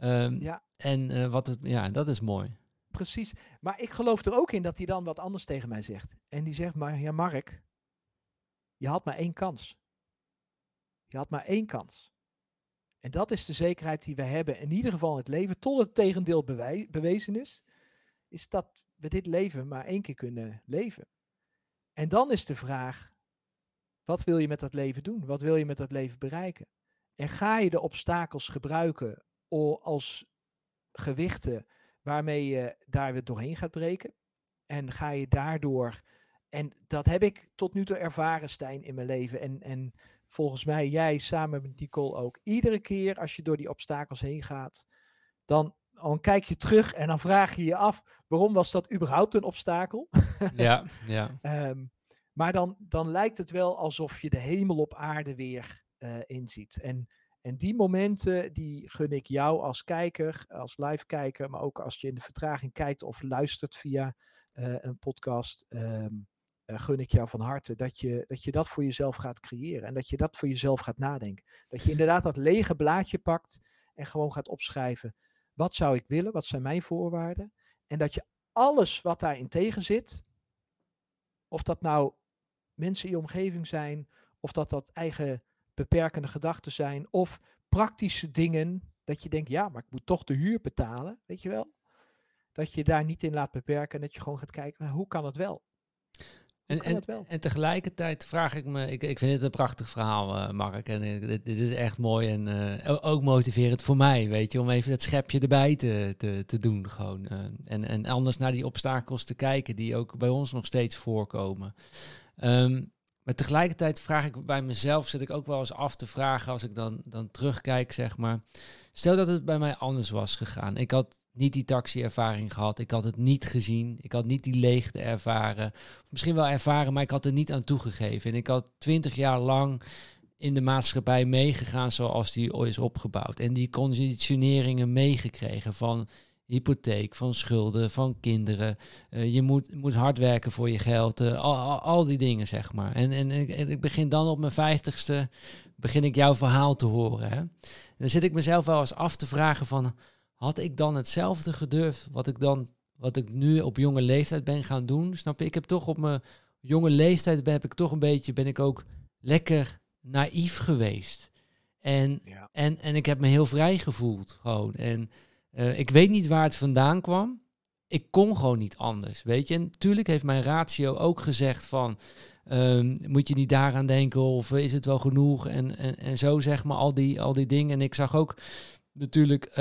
Um, ja. En uh, wat het, ja, dat is mooi. Precies. Maar ik geloof er ook in dat hij dan wat anders tegen mij zegt. En die zegt maar, ja Mark, je had maar één kans. Je had maar één kans. En dat is de zekerheid die we hebben, in ieder geval in het leven, tot het tegendeel bewezen is, is dat we dit leven maar één keer kunnen leven. En dan is de vraag, wat wil je met dat leven doen? Wat wil je met dat leven bereiken? En ga je de obstakels gebruiken als gewichten waarmee je daar weer doorheen gaat breken. En ga je daardoor, en dat heb ik tot nu toe ervaren, Stijn, in mijn leven. En, en volgens mij jij samen met Nicole ook. Iedere keer als je door die obstakels heen gaat, dan, dan kijk je terug en dan vraag je je af, waarom was dat überhaupt een obstakel? ja, ja. Um, maar dan, dan lijkt het wel alsof je de hemel op aarde weer uh, inziet. En en die momenten, die gun ik jou als kijker, als live kijker, maar ook als je in de vertraging kijkt of luistert via uh, een podcast, um, uh, gun ik jou van harte dat je, dat je dat voor jezelf gaat creëren. En dat je dat voor jezelf gaat nadenken. Dat je inderdaad dat lege blaadje pakt en gewoon gaat opschrijven. Wat zou ik willen? Wat zijn mijn voorwaarden? En dat je alles wat daarin tegen zit, of dat nou mensen in je omgeving zijn, of dat dat eigen beperkende gedachten zijn. Of praktische dingen dat je denkt, ja, maar ik moet toch de huur betalen, weet je wel? Dat je daar niet in laat beperken en dat je gewoon gaat kijken, hoe kan het wel? En, en, en, tegelijkertijd vraag ik me, ik, ik vind het een prachtig verhaal, uh, Mark. En uh, dit, dit, is echt mooi en uh, ook motiverend voor mij, weet je, om even dat schepje erbij te, te, te doen gewoon. en, en anders naar die obstakels te kijken die ook bij ons nog steeds voorkomen. Um, maar tegelijkertijd vraag ik bij mezelf, zit ik ook wel eens af te vragen als ik dan, dan terugkijk, zeg maar. Stel dat het bij mij anders was gegaan. Ik had niet die taxi-ervaring gehad. Ik had het niet gezien. Ik had niet die leegte ervaren. Misschien wel ervaren, maar ik had er niet aan toegegeven. En ik had twintig jaar lang in de maatschappij meegegaan zoals die ooit is opgebouwd. En die conditioneringen meegekregen van hypotheek, van schulden, van kinderen. Uh, je moet, moet hard werken voor je geld. Uh, al, al, die dingen, zeg maar. En, en, en, ik begin dan op mijn vijftigste, begin ik jouw verhaal te horen. Hè? En dan zit ik mezelf wel eens af te vragen van... had ik dan hetzelfde gedurfd wat ik dan... wat ik nu op jonge leeftijd ben gaan doen? Snap je? Ik heb toch op mijn jonge leeftijd... ben, heb ik toch een beetje... ben ik ook lekker naïef geweest. En, ja. en, en ik heb me heel vrij gevoeld gewoon. En... Uh, ik weet niet waar het vandaan kwam. Ik kon gewoon niet anders, weet je. En natuurlijk heeft mijn ratio ook gezegd van... Um, moet je niet daaraan denken of is het wel genoeg? En, en, en zo zeg maar, al die, al die dingen. En ik zag ook natuurlijk uh,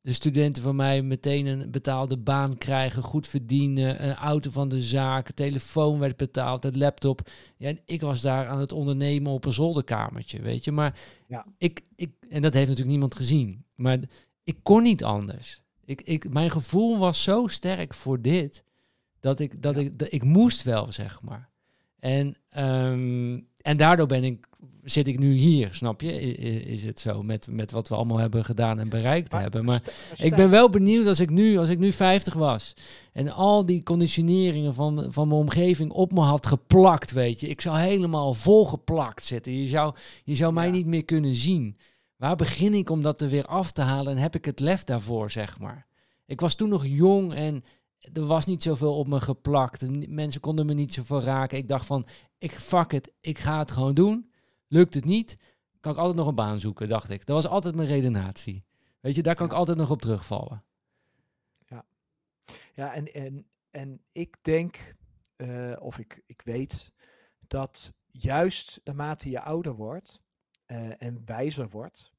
de studenten van mij meteen een betaalde baan krijgen, goed verdienen, een auto van de zaak, telefoon werd betaald, een laptop. Ja, en ik was daar aan het ondernemen op een zolderkamertje, weet je. Maar ja. ik, ik, en dat heeft natuurlijk niemand gezien. Maar ik kon niet anders. Ik, ik, mijn gevoel was zo sterk voor dit, dat ik, dat ik, dat ik moest wel, zeg maar. En, um, en daardoor ben ik, zit ik nu hier, snap je? Is, is het zo, met, met wat we allemaal hebben gedaan en bereikt hebben. Maar ik ben wel benieuwd als ik nu, als ik nu 50 was en al die conditioneringen van, van mijn omgeving op me had geplakt, weet je. Ik zou helemaal volgeplakt zitten. Je zou, je zou mij niet meer kunnen zien. Waar begin ik om dat er weer af te halen en heb ik het lef daarvoor, zeg maar? Ik was toen nog jong en er was niet zoveel op me geplakt. Mensen konden me niet zoveel raken. Ik dacht van, ik fuck het, ik ga het gewoon doen. Lukt het niet, kan ik altijd nog een baan zoeken, dacht ik. Dat was altijd mijn redenatie. Weet je, daar kan ik altijd nog op terugvallen. Ja, ja en, en, en ik denk, uh, of ik, ik weet, dat juist naarmate je ouder wordt uh, en wijzer wordt,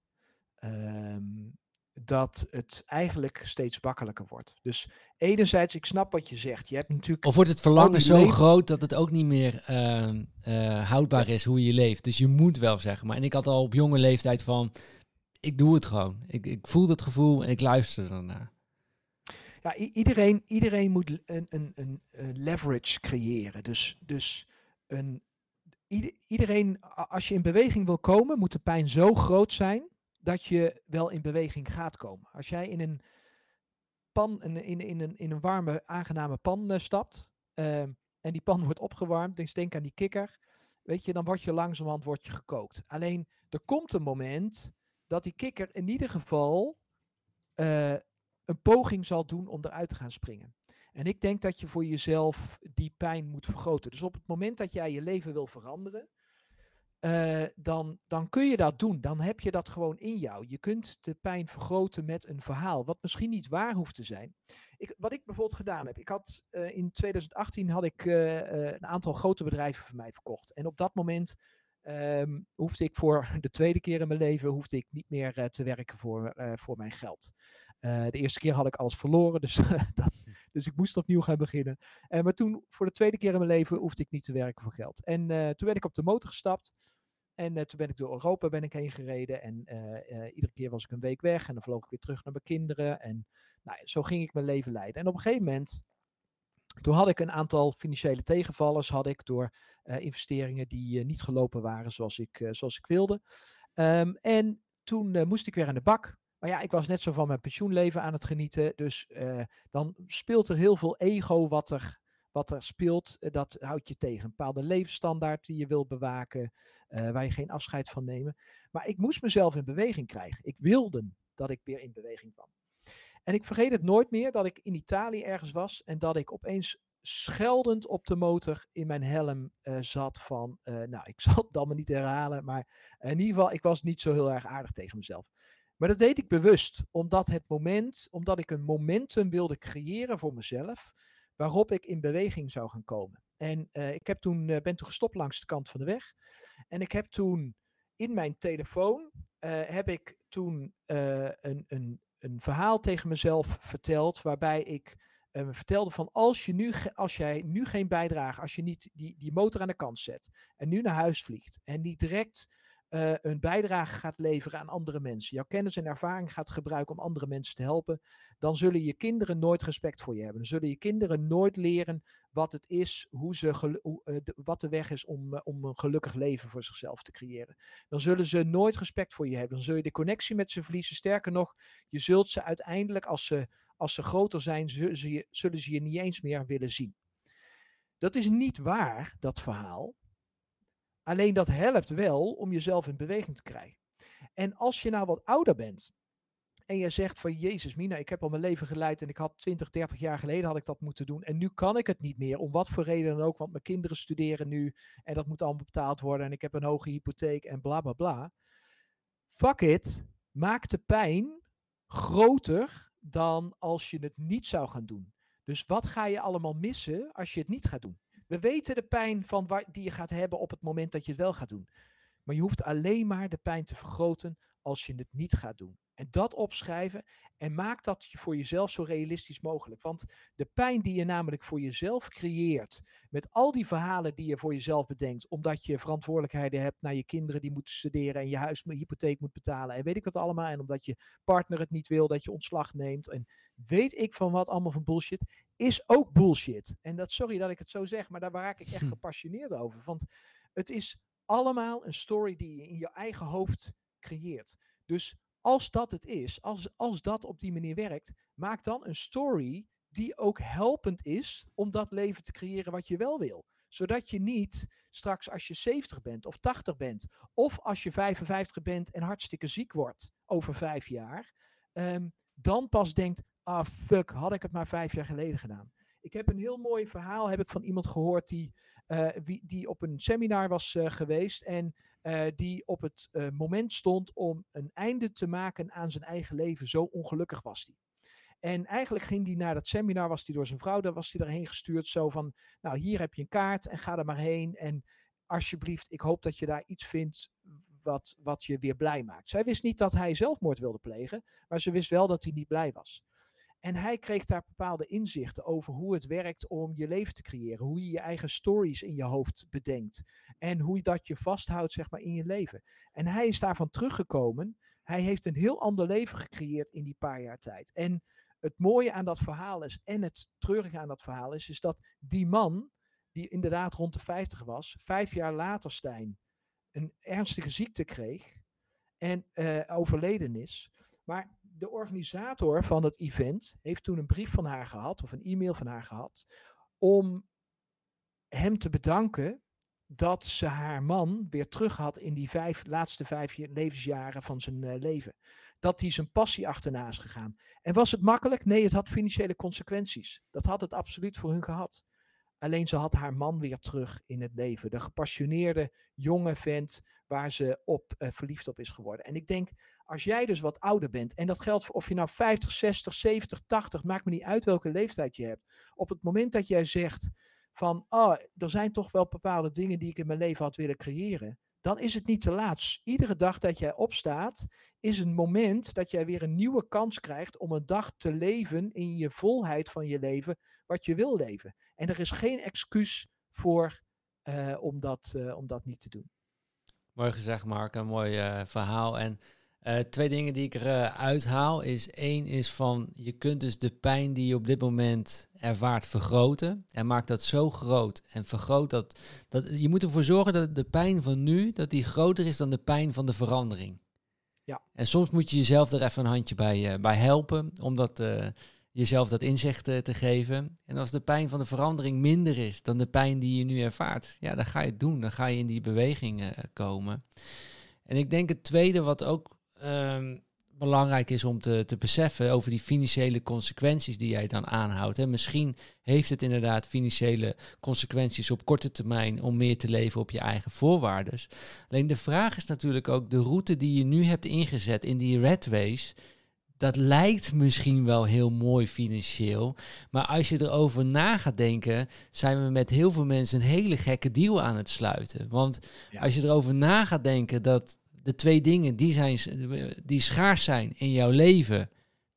um, dat het eigenlijk steeds makkelijker wordt. Dus enerzijds, ik snap wat je zegt. Je hebt natuurlijk. Of wordt het verlangen zo groot dat het ook niet meer uh, uh, houdbaar is hoe je leeft. Dus je moet wel zeggen. Maar en ik had al op jonge leeftijd van, ik doe het gewoon. Ik, ik voel het gevoel en ik luister ernaar. Ja, iedereen, iedereen moet een, een, een, een leverage creëren. Dus, dus een, iedereen, als je in beweging wil komen, moet de pijn zo groot zijn dat je wel in beweging gaat komen. Als jij in een pan, in, in, een, in een warme, aangename pan uh, stapt uh, en die pan wordt opgewarmd, dus denk aan die kikker, weet je, dan word je langzamerhand wordt je gekookt. Alleen er komt een moment dat die kikker in ieder geval uh, een poging zal doen om eruit te gaan springen. En ik denk dat je voor jezelf die pijn moet vergroten. Dus op het moment dat jij je leven wil veranderen, uh, dan, dan kun je dat doen. Dan heb je dat gewoon in jou. Je kunt de pijn vergroten met een verhaal, wat misschien niet waar hoeft te zijn. Ik, wat ik bijvoorbeeld gedaan heb, ik had uh, in 2018 had ik uh, een aantal grote bedrijven voor mij verkocht. En op dat moment um, hoefde ik voor de tweede keer in mijn leven hoefde ik niet meer te werken voor, voor mijn geld. de eerste keer had ik alles verloren, dus, dat, dus ik moest opnieuw gaan beginnen. maar toen, voor de tweede keer in mijn leven, hoefde ik niet te werken voor geld. En toen ben ik op de motor gestapt. En uh, toen ben ik door Europa ben ik heen gereden. En uh, uh, iedere keer was ik een week weg. En dan vloog ik weer terug naar mijn kinderen. En nou, zo ging ik mijn leven leiden. En op een gegeven moment, toen had ik een aantal financiële tegenvallers. Had ik door investeringen die niet gelopen waren zoals ik, zoals ik wilde. Um, en toen moest ik weer aan de bak. Maar ja, ik was net zo van mijn pensioenleven aan het genieten. Dus dan speelt er heel veel ego wat er wat er speelt, dat houdt je tegen. Een bepaalde levensstandaard die je wil bewaken uh, waar je geen afscheid van nemen. Maar ik moest mezelf in beweging krijgen. Ik wilde dat ik weer in beweging kwam. En ik vergeet het nooit meer dat ik in Italië ergens was en dat ik opeens scheldend op de motor in mijn helm zat van, nou, ik zal het allemaal niet herhalen, maar in ieder geval, ik was niet zo heel erg aardig tegen mezelf. Maar dat deed ik bewust, omdat het moment, omdat ik een momentum wilde creëren voor mezelf, waarop ik in beweging zou gaan komen. En uh, ik heb toen, ben toen gestopt langs de kant van de weg. En ik heb toen in mijn telefoon, uh, heb ik toen een, een, een verhaal tegen mezelf verteld, waarbij ik uh, vertelde van als, je nu, als jij nu geen bijdrage, als je niet die, die motor aan de kant zet en nu naar huis vliegt en niet direct uh, een bijdrage gaat leveren aan andere mensen, jouw kennis en ervaring gaat gebruiken om andere mensen te helpen, dan zullen je kinderen nooit respect voor je hebben. Dan zullen je kinderen nooit leren wat het is, hoe ze uh, de, wat de weg is om, uh, om een gelukkig leven voor zichzelf te creëren. Dan zullen ze nooit respect voor je hebben. Dan zul je de connectie met ze verliezen. Sterker nog, je zult ze uiteindelijk, als ze, als ze groter zijn, zullen ze, je, zullen ze je niet eens meer willen zien. Dat is niet waar, dat verhaal. Alleen dat helpt wel om jezelf in beweging te krijgen. En als je nou wat ouder bent en je zegt van Jezus Mina, ik heb al mijn leven geleid en ik had 20, 30 jaar geleden had ik dat moeten doen en nu kan ik het niet meer, om wat voor reden dan ook, want mijn kinderen studeren nu en dat moet allemaal betaald worden en ik heb een hoge hypotheek en bla bla bla. Fuck it, maak de pijn groter dan als je het niet zou gaan doen. Dus wat ga je allemaal missen als je het niet gaat doen? We weten de pijn van die je gaat hebben op het moment dat je het wel gaat doen. Maar je hoeft alleen maar de pijn te vergroten als je het niet gaat doen. En dat opschrijven en maak dat voor jezelf zo realistisch mogelijk. Want de pijn die je namelijk voor jezelf creëert, met al die verhalen die je voor jezelf bedenkt, omdat je verantwoordelijkheden hebt naar je kinderen die moeten studeren en je huis, hypotheek moet betalen en weet ik wat allemaal, en omdat je partner het niet wil dat je ontslag neemt en weet ik van wat allemaal van bullshit, is ook bullshit. En dat, sorry dat ik het zo zeg, maar daar raak ik echt gepassioneerd over. Want het is allemaal een story die je in je eigen hoofd creëert. Dus als dat het is, als, als dat op die manier werkt, maak dan een story die ook helpend is om dat leven te creëren wat je wel wil. Zodat je niet straks als je 70 bent of 80 bent, of als je 55 bent en hartstikke ziek wordt over vijf jaar, um, dan pas denkt, ah fuck, had ik het maar vijf jaar geleden gedaan. Ik heb een heel mooi verhaal heb ik van iemand gehoord die, uh, wie, die op een seminar was uh, geweest. En die op het moment stond om een einde te maken aan zijn eigen leven. Zo ongelukkig was hij. En eigenlijk ging hij naar dat seminar, was hij door zijn vrouw, daar was hij daarheen gestuurd. Zo van, nou hier heb je een kaart en ga er maar heen. En alsjeblieft, ik hoop dat je daar iets vindt wat, wat je weer blij maakt. Zij wist niet dat hij zelfmoord wilde plegen, maar ze wist wel dat hij niet blij was. En hij kreeg daar bepaalde inzichten over hoe het werkt om je leven te creëren. Hoe je je eigen stories in je hoofd bedenkt. En hoe dat je vasthoudt zeg maar, in je leven. En hij is daarvan teruggekomen. Hij heeft een heel ander leven gecreëerd in die paar jaar tijd. En het mooie aan dat verhaal is, en het treurige aan dat verhaal is, is dat die man, die inderdaad rond de 50 was, vijf jaar later, Stijn, een ernstige ziekte kreeg en uh, overleden is. Maar de organisator van het event heeft toen een brief van haar gehad, of een e-mail van haar gehad, om hem te bedanken dat ze haar man weer terug had in die vijf, laatste vijf levensjaren van zijn uh, leven. Dat hij zijn passie achterna is gegaan. En was het makkelijk? Nee, het had financiële consequenties. Dat had het absoluut voor hun gehad. Alleen ze had haar man weer terug in het leven. De gepassioneerde jonge vent waar ze op uh, verliefd op is geworden. En ik denk, als jij dus wat ouder bent, en dat geldt of je nou 50, 60, 70, 80, maakt me niet uit welke leeftijd je hebt. Op het moment dat jij zegt van, oh, er zijn toch wel bepaalde dingen die ik in mijn leven had willen creëren dan is het niet te laat. Iedere dag dat jij opstaat, is een moment dat jij weer een nieuwe kans krijgt om een dag te leven in je volheid van je leven, wat je wil leven. En er is geen excuus voor uh, om, dat, uh, om dat niet te doen. Mooi gezegd, Mark. Een mooi uh, verhaal. En uh, twee dingen die ik eruit uh, haal is één is van je kunt dus de pijn die je op dit moment ervaart vergroten en maakt dat zo groot en vergroot dat, dat je moet ervoor zorgen dat de pijn van nu dat die groter is dan de pijn van de verandering. Ja. En soms moet je jezelf er even een handje bij, uh, bij helpen om dat, jezelf dat inzicht te geven. En als de pijn van de verandering minder is dan de pijn die je nu ervaart, ja, dan ga je het doen, dan ga je in die beweging komen. En ik denk het tweede wat ook um, belangrijk is om te, te beseffen over die financiële consequenties die jij dan aanhoudt. En misschien heeft het inderdaad financiële consequenties op korte termijn om meer te leven op je eigen voorwaarden. Alleen de vraag is natuurlijk ook de route die je nu hebt ingezet in die red race. Dat lijkt misschien wel heel mooi financieel. Maar als je erover na gaat denken, zijn we met heel veel mensen een hele gekke deal aan het sluiten. Want ja. als je erover na gaat denken dat de twee dingen die, zijn, die schaars zijn in jouw leven,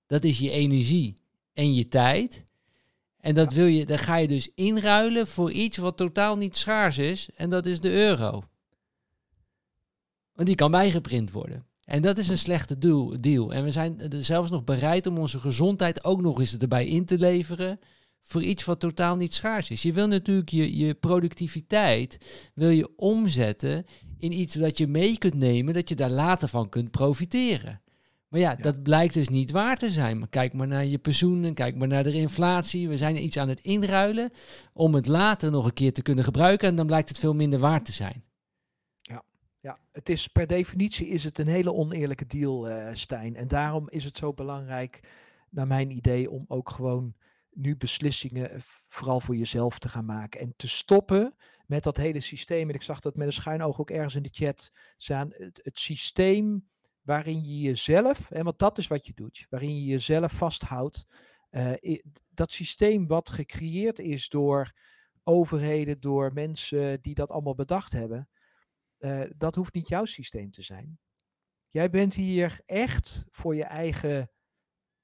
dat is je energie en je tijd. En dat wil je, dan ga je dus inruilen voor iets wat totaal niet schaars is. En dat is de euro. Want die kan bijgeprint worden. En dat is een slechte deal. En we zijn zelfs nog bereid om onze gezondheid ook nog eens erbij in te leveren. Voor iets wat totaal niet schaars is. Je wil natuurlijk je, je productiviteit wil je omzetten in iets dat je mee kunt nemen, dat je daar later van kunt profiteren. Maar ja, dat blijkt dus niet waar te zijn. Maar kijk maar naar je pensioenen, kijk maar naar de inflatie. We zijn iets aan het inruilen om het later nog een keer te kunnen gebruiken en dan blijkt het veel minder waard te zijn. Ja, ja. het is per definitie is het een hele oneerlijke deal, uh, Stijn. En daarom is het zo belangrijk, naar mijn idee, om ook gewoon nu beslissingen eh, vooral voor jezelf te gaan maken en te stoppen met dat hele systeem. En ik zag dat met een schuin oog ook ergens in de chat staan. Het, het systeem waarin je jezelf, hè, want dat is wat je doet, waarin je jezelf vasthoudt. Uh, dat systeem wat gecreëerd is door overheden, door mensen die dat allemaal bedacht hebben, uh, dat hoeft niet jouw systeem te zijn. Jij bent hier echt voor je eigen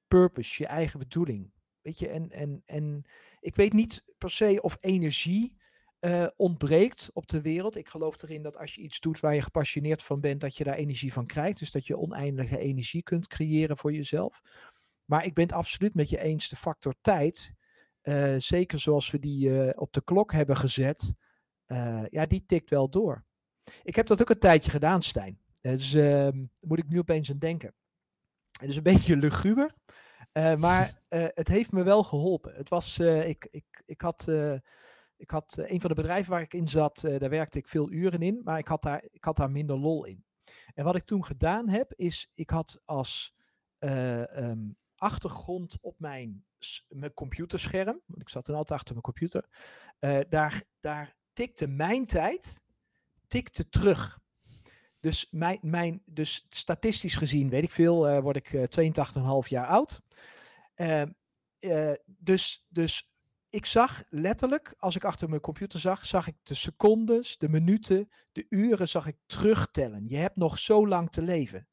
purpose, je eigen bedoeling. Weet je, en, en, en ik weet niet per se of energie uh, ontbreekt op de wereld. Ik geloof erin dat als je iets doet waar je gepassioneerd van bent, dat je daar energie van krijgt. Dus dat je oneindige energie kunt creëren voor jezelf. Maar ik ben het absoluut met je eens, de factor tijd, uh, zeker zoals we die uh, op de klok hebben gezet, ja, die tikt wel door. Ik heb dat ook een tijdje gedaan, Stijn. Dus ehm, moet ik nu opeens aan denken. Het is een beetje luguber, maar het heeft me wel geholpen. Het was, ik, ik, ik had ik had uh, een van de bedrijven waar ik in zat, uh, daar werkte ik veel uren in, maar ik had, daar, ik had daar minder lol in. En wat ik toen gedaan heb, is ik had als uh, um, achtergrond op mijn, mijn computerscherm, want ik zat dan altijd achter mijn computer, daar, daar tikte mijn tijd tikte terug. Dus, mijn, mijn, dus statistisch gezien, weet ik veel, word ik uh, 82,5 jaar oud. Uh, dus, dus ik zag letterlijk, als ik achter mijn computer zag, zag ik de secondes, de minuten, de uren, zag ik terugtellen. Je hebt nog zo lang te leven.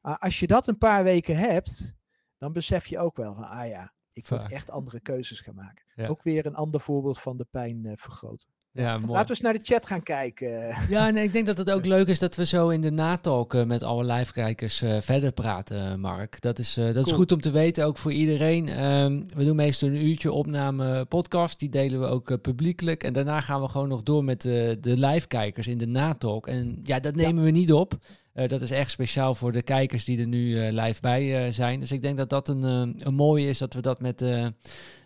als je dat een paar weken hebt, dan besef je ook wel van, ah ja, ik moet echt andere keuzes gaan maken. Ook weer een ander voorbeeld van de pijn uh, vergroten. Ja, mooi. Laten we eens naar de chat gaan kijken. Ja, nee, ik denk dat het ook leuk is dat we zo in de natalk uh, met alle live-kijkers uh, verder praten, Mark. Dat is, dat is goed om te weten, ook voor iedereen. Um, we doen meestal een uurtje opname podcast, die delen we ook publiekelijk. En daarna gaan we gewoon nog door met de live-kijkers in de natalk. En ja, dat nemen we niet op. Uh, dat is echt speciaal voor de kijkers die er nu uh, live bij uh, zijn. Dus ik denk dat dat een, een mooie is dat we dat met de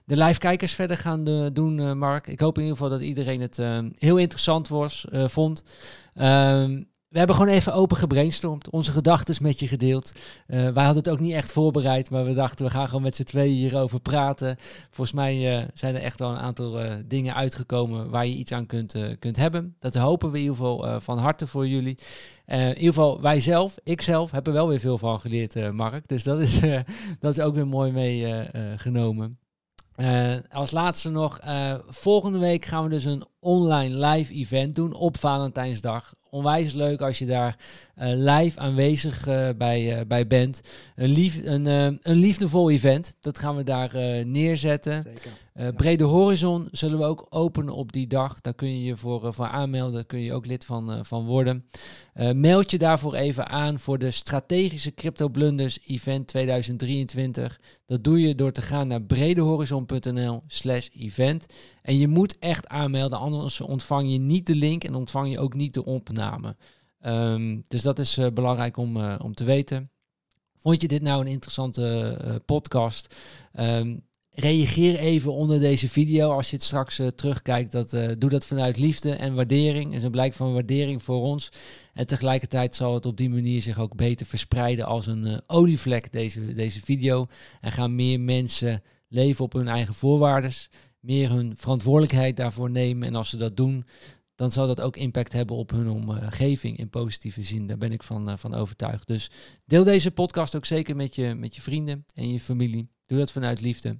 live kijkers verder gaan doen, Mark. Ik hoop in ieder geval dat iedereen het heel interessant was, vond. Um, we hebben gewoon even open gebrainstormd, onze gedachten met je gedeeld. Uh, wij hadden het ook niet echt voorbereid, maar we dachten we gaan gewoon met z'n tweeën hierover praten. Volgens mij uh, zijn er echt wel een aantal uh, dingen uitgekomen waar je iets aan kunt, kunt hebben. Dat hopen we in ieder geval van harte voor jullie. in ieder geval wij zelf, ik zelf, heb er wel weer veel van geleerd, Mark. Dus dat is, dat is ook weer mooi meegenomen. als laatste nog, volgende week gaan we dus een online live event doen op Valentijnsdag onwijs leuk als je daar uh, live aanwezig uh, bij, uh, bij bent. Een, lief, een, een liefdevol event, dat gaan we daar neerzetten. Zeker. Brede Horizon zullen we ook openen op die dag. Daar kun je je voor, voor aanmelden, kun je ook lid van, van worden. meld je daarvoor even aan voor de Strategische Crypto Blunders Event 2023. Dat doe je door te gaan naar bredehorizon.nl slash event. En je moet echt aanmelden, anders ontvang je niet de link en ontvang je ook niet de opname. Ehm, dus dat is uh, belangrijk om, uh, om te weten. Vond je dit nou een interessante uh, podcast? Um, reageer even onder deze video als je het straks terugkijkt. Dat, doe dat vanuit liefde en waardering. is een blijk van waardering voor ons. En tegelijkertijd zal het op die manier zich ook beter verspreiden als een olievlek, deze, deze video. En gaan meer mensen leven op hun eigen voorwaarden meer hun verantwoordelijkheid daarvoor nemen. En als ze dat doen, dan zal dat ook impact hebben op hun omgeving in positieve zin. Daar ben ik van, uh, van overtuigd. Dus deel deze podcast ook zeker met je, met je vrienden en je familie. Doe dat vanuit liefde.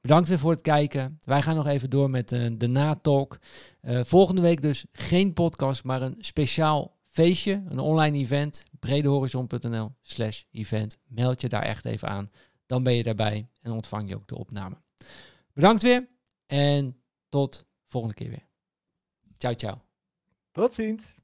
Bedankt weer voor het kijken. Wij gaan nog even door met uh, de natalk. Uh, volgende week dus geen podcast, maar een speciaal feestje. Een online event. bredehorizon.nl slash event. Meld je daar echt even aan. Dan ben je daarbij en ontvang je ook de opname. Bedankt weer. En tot volgende keer weer. Ciao, ciao. Tot ziens.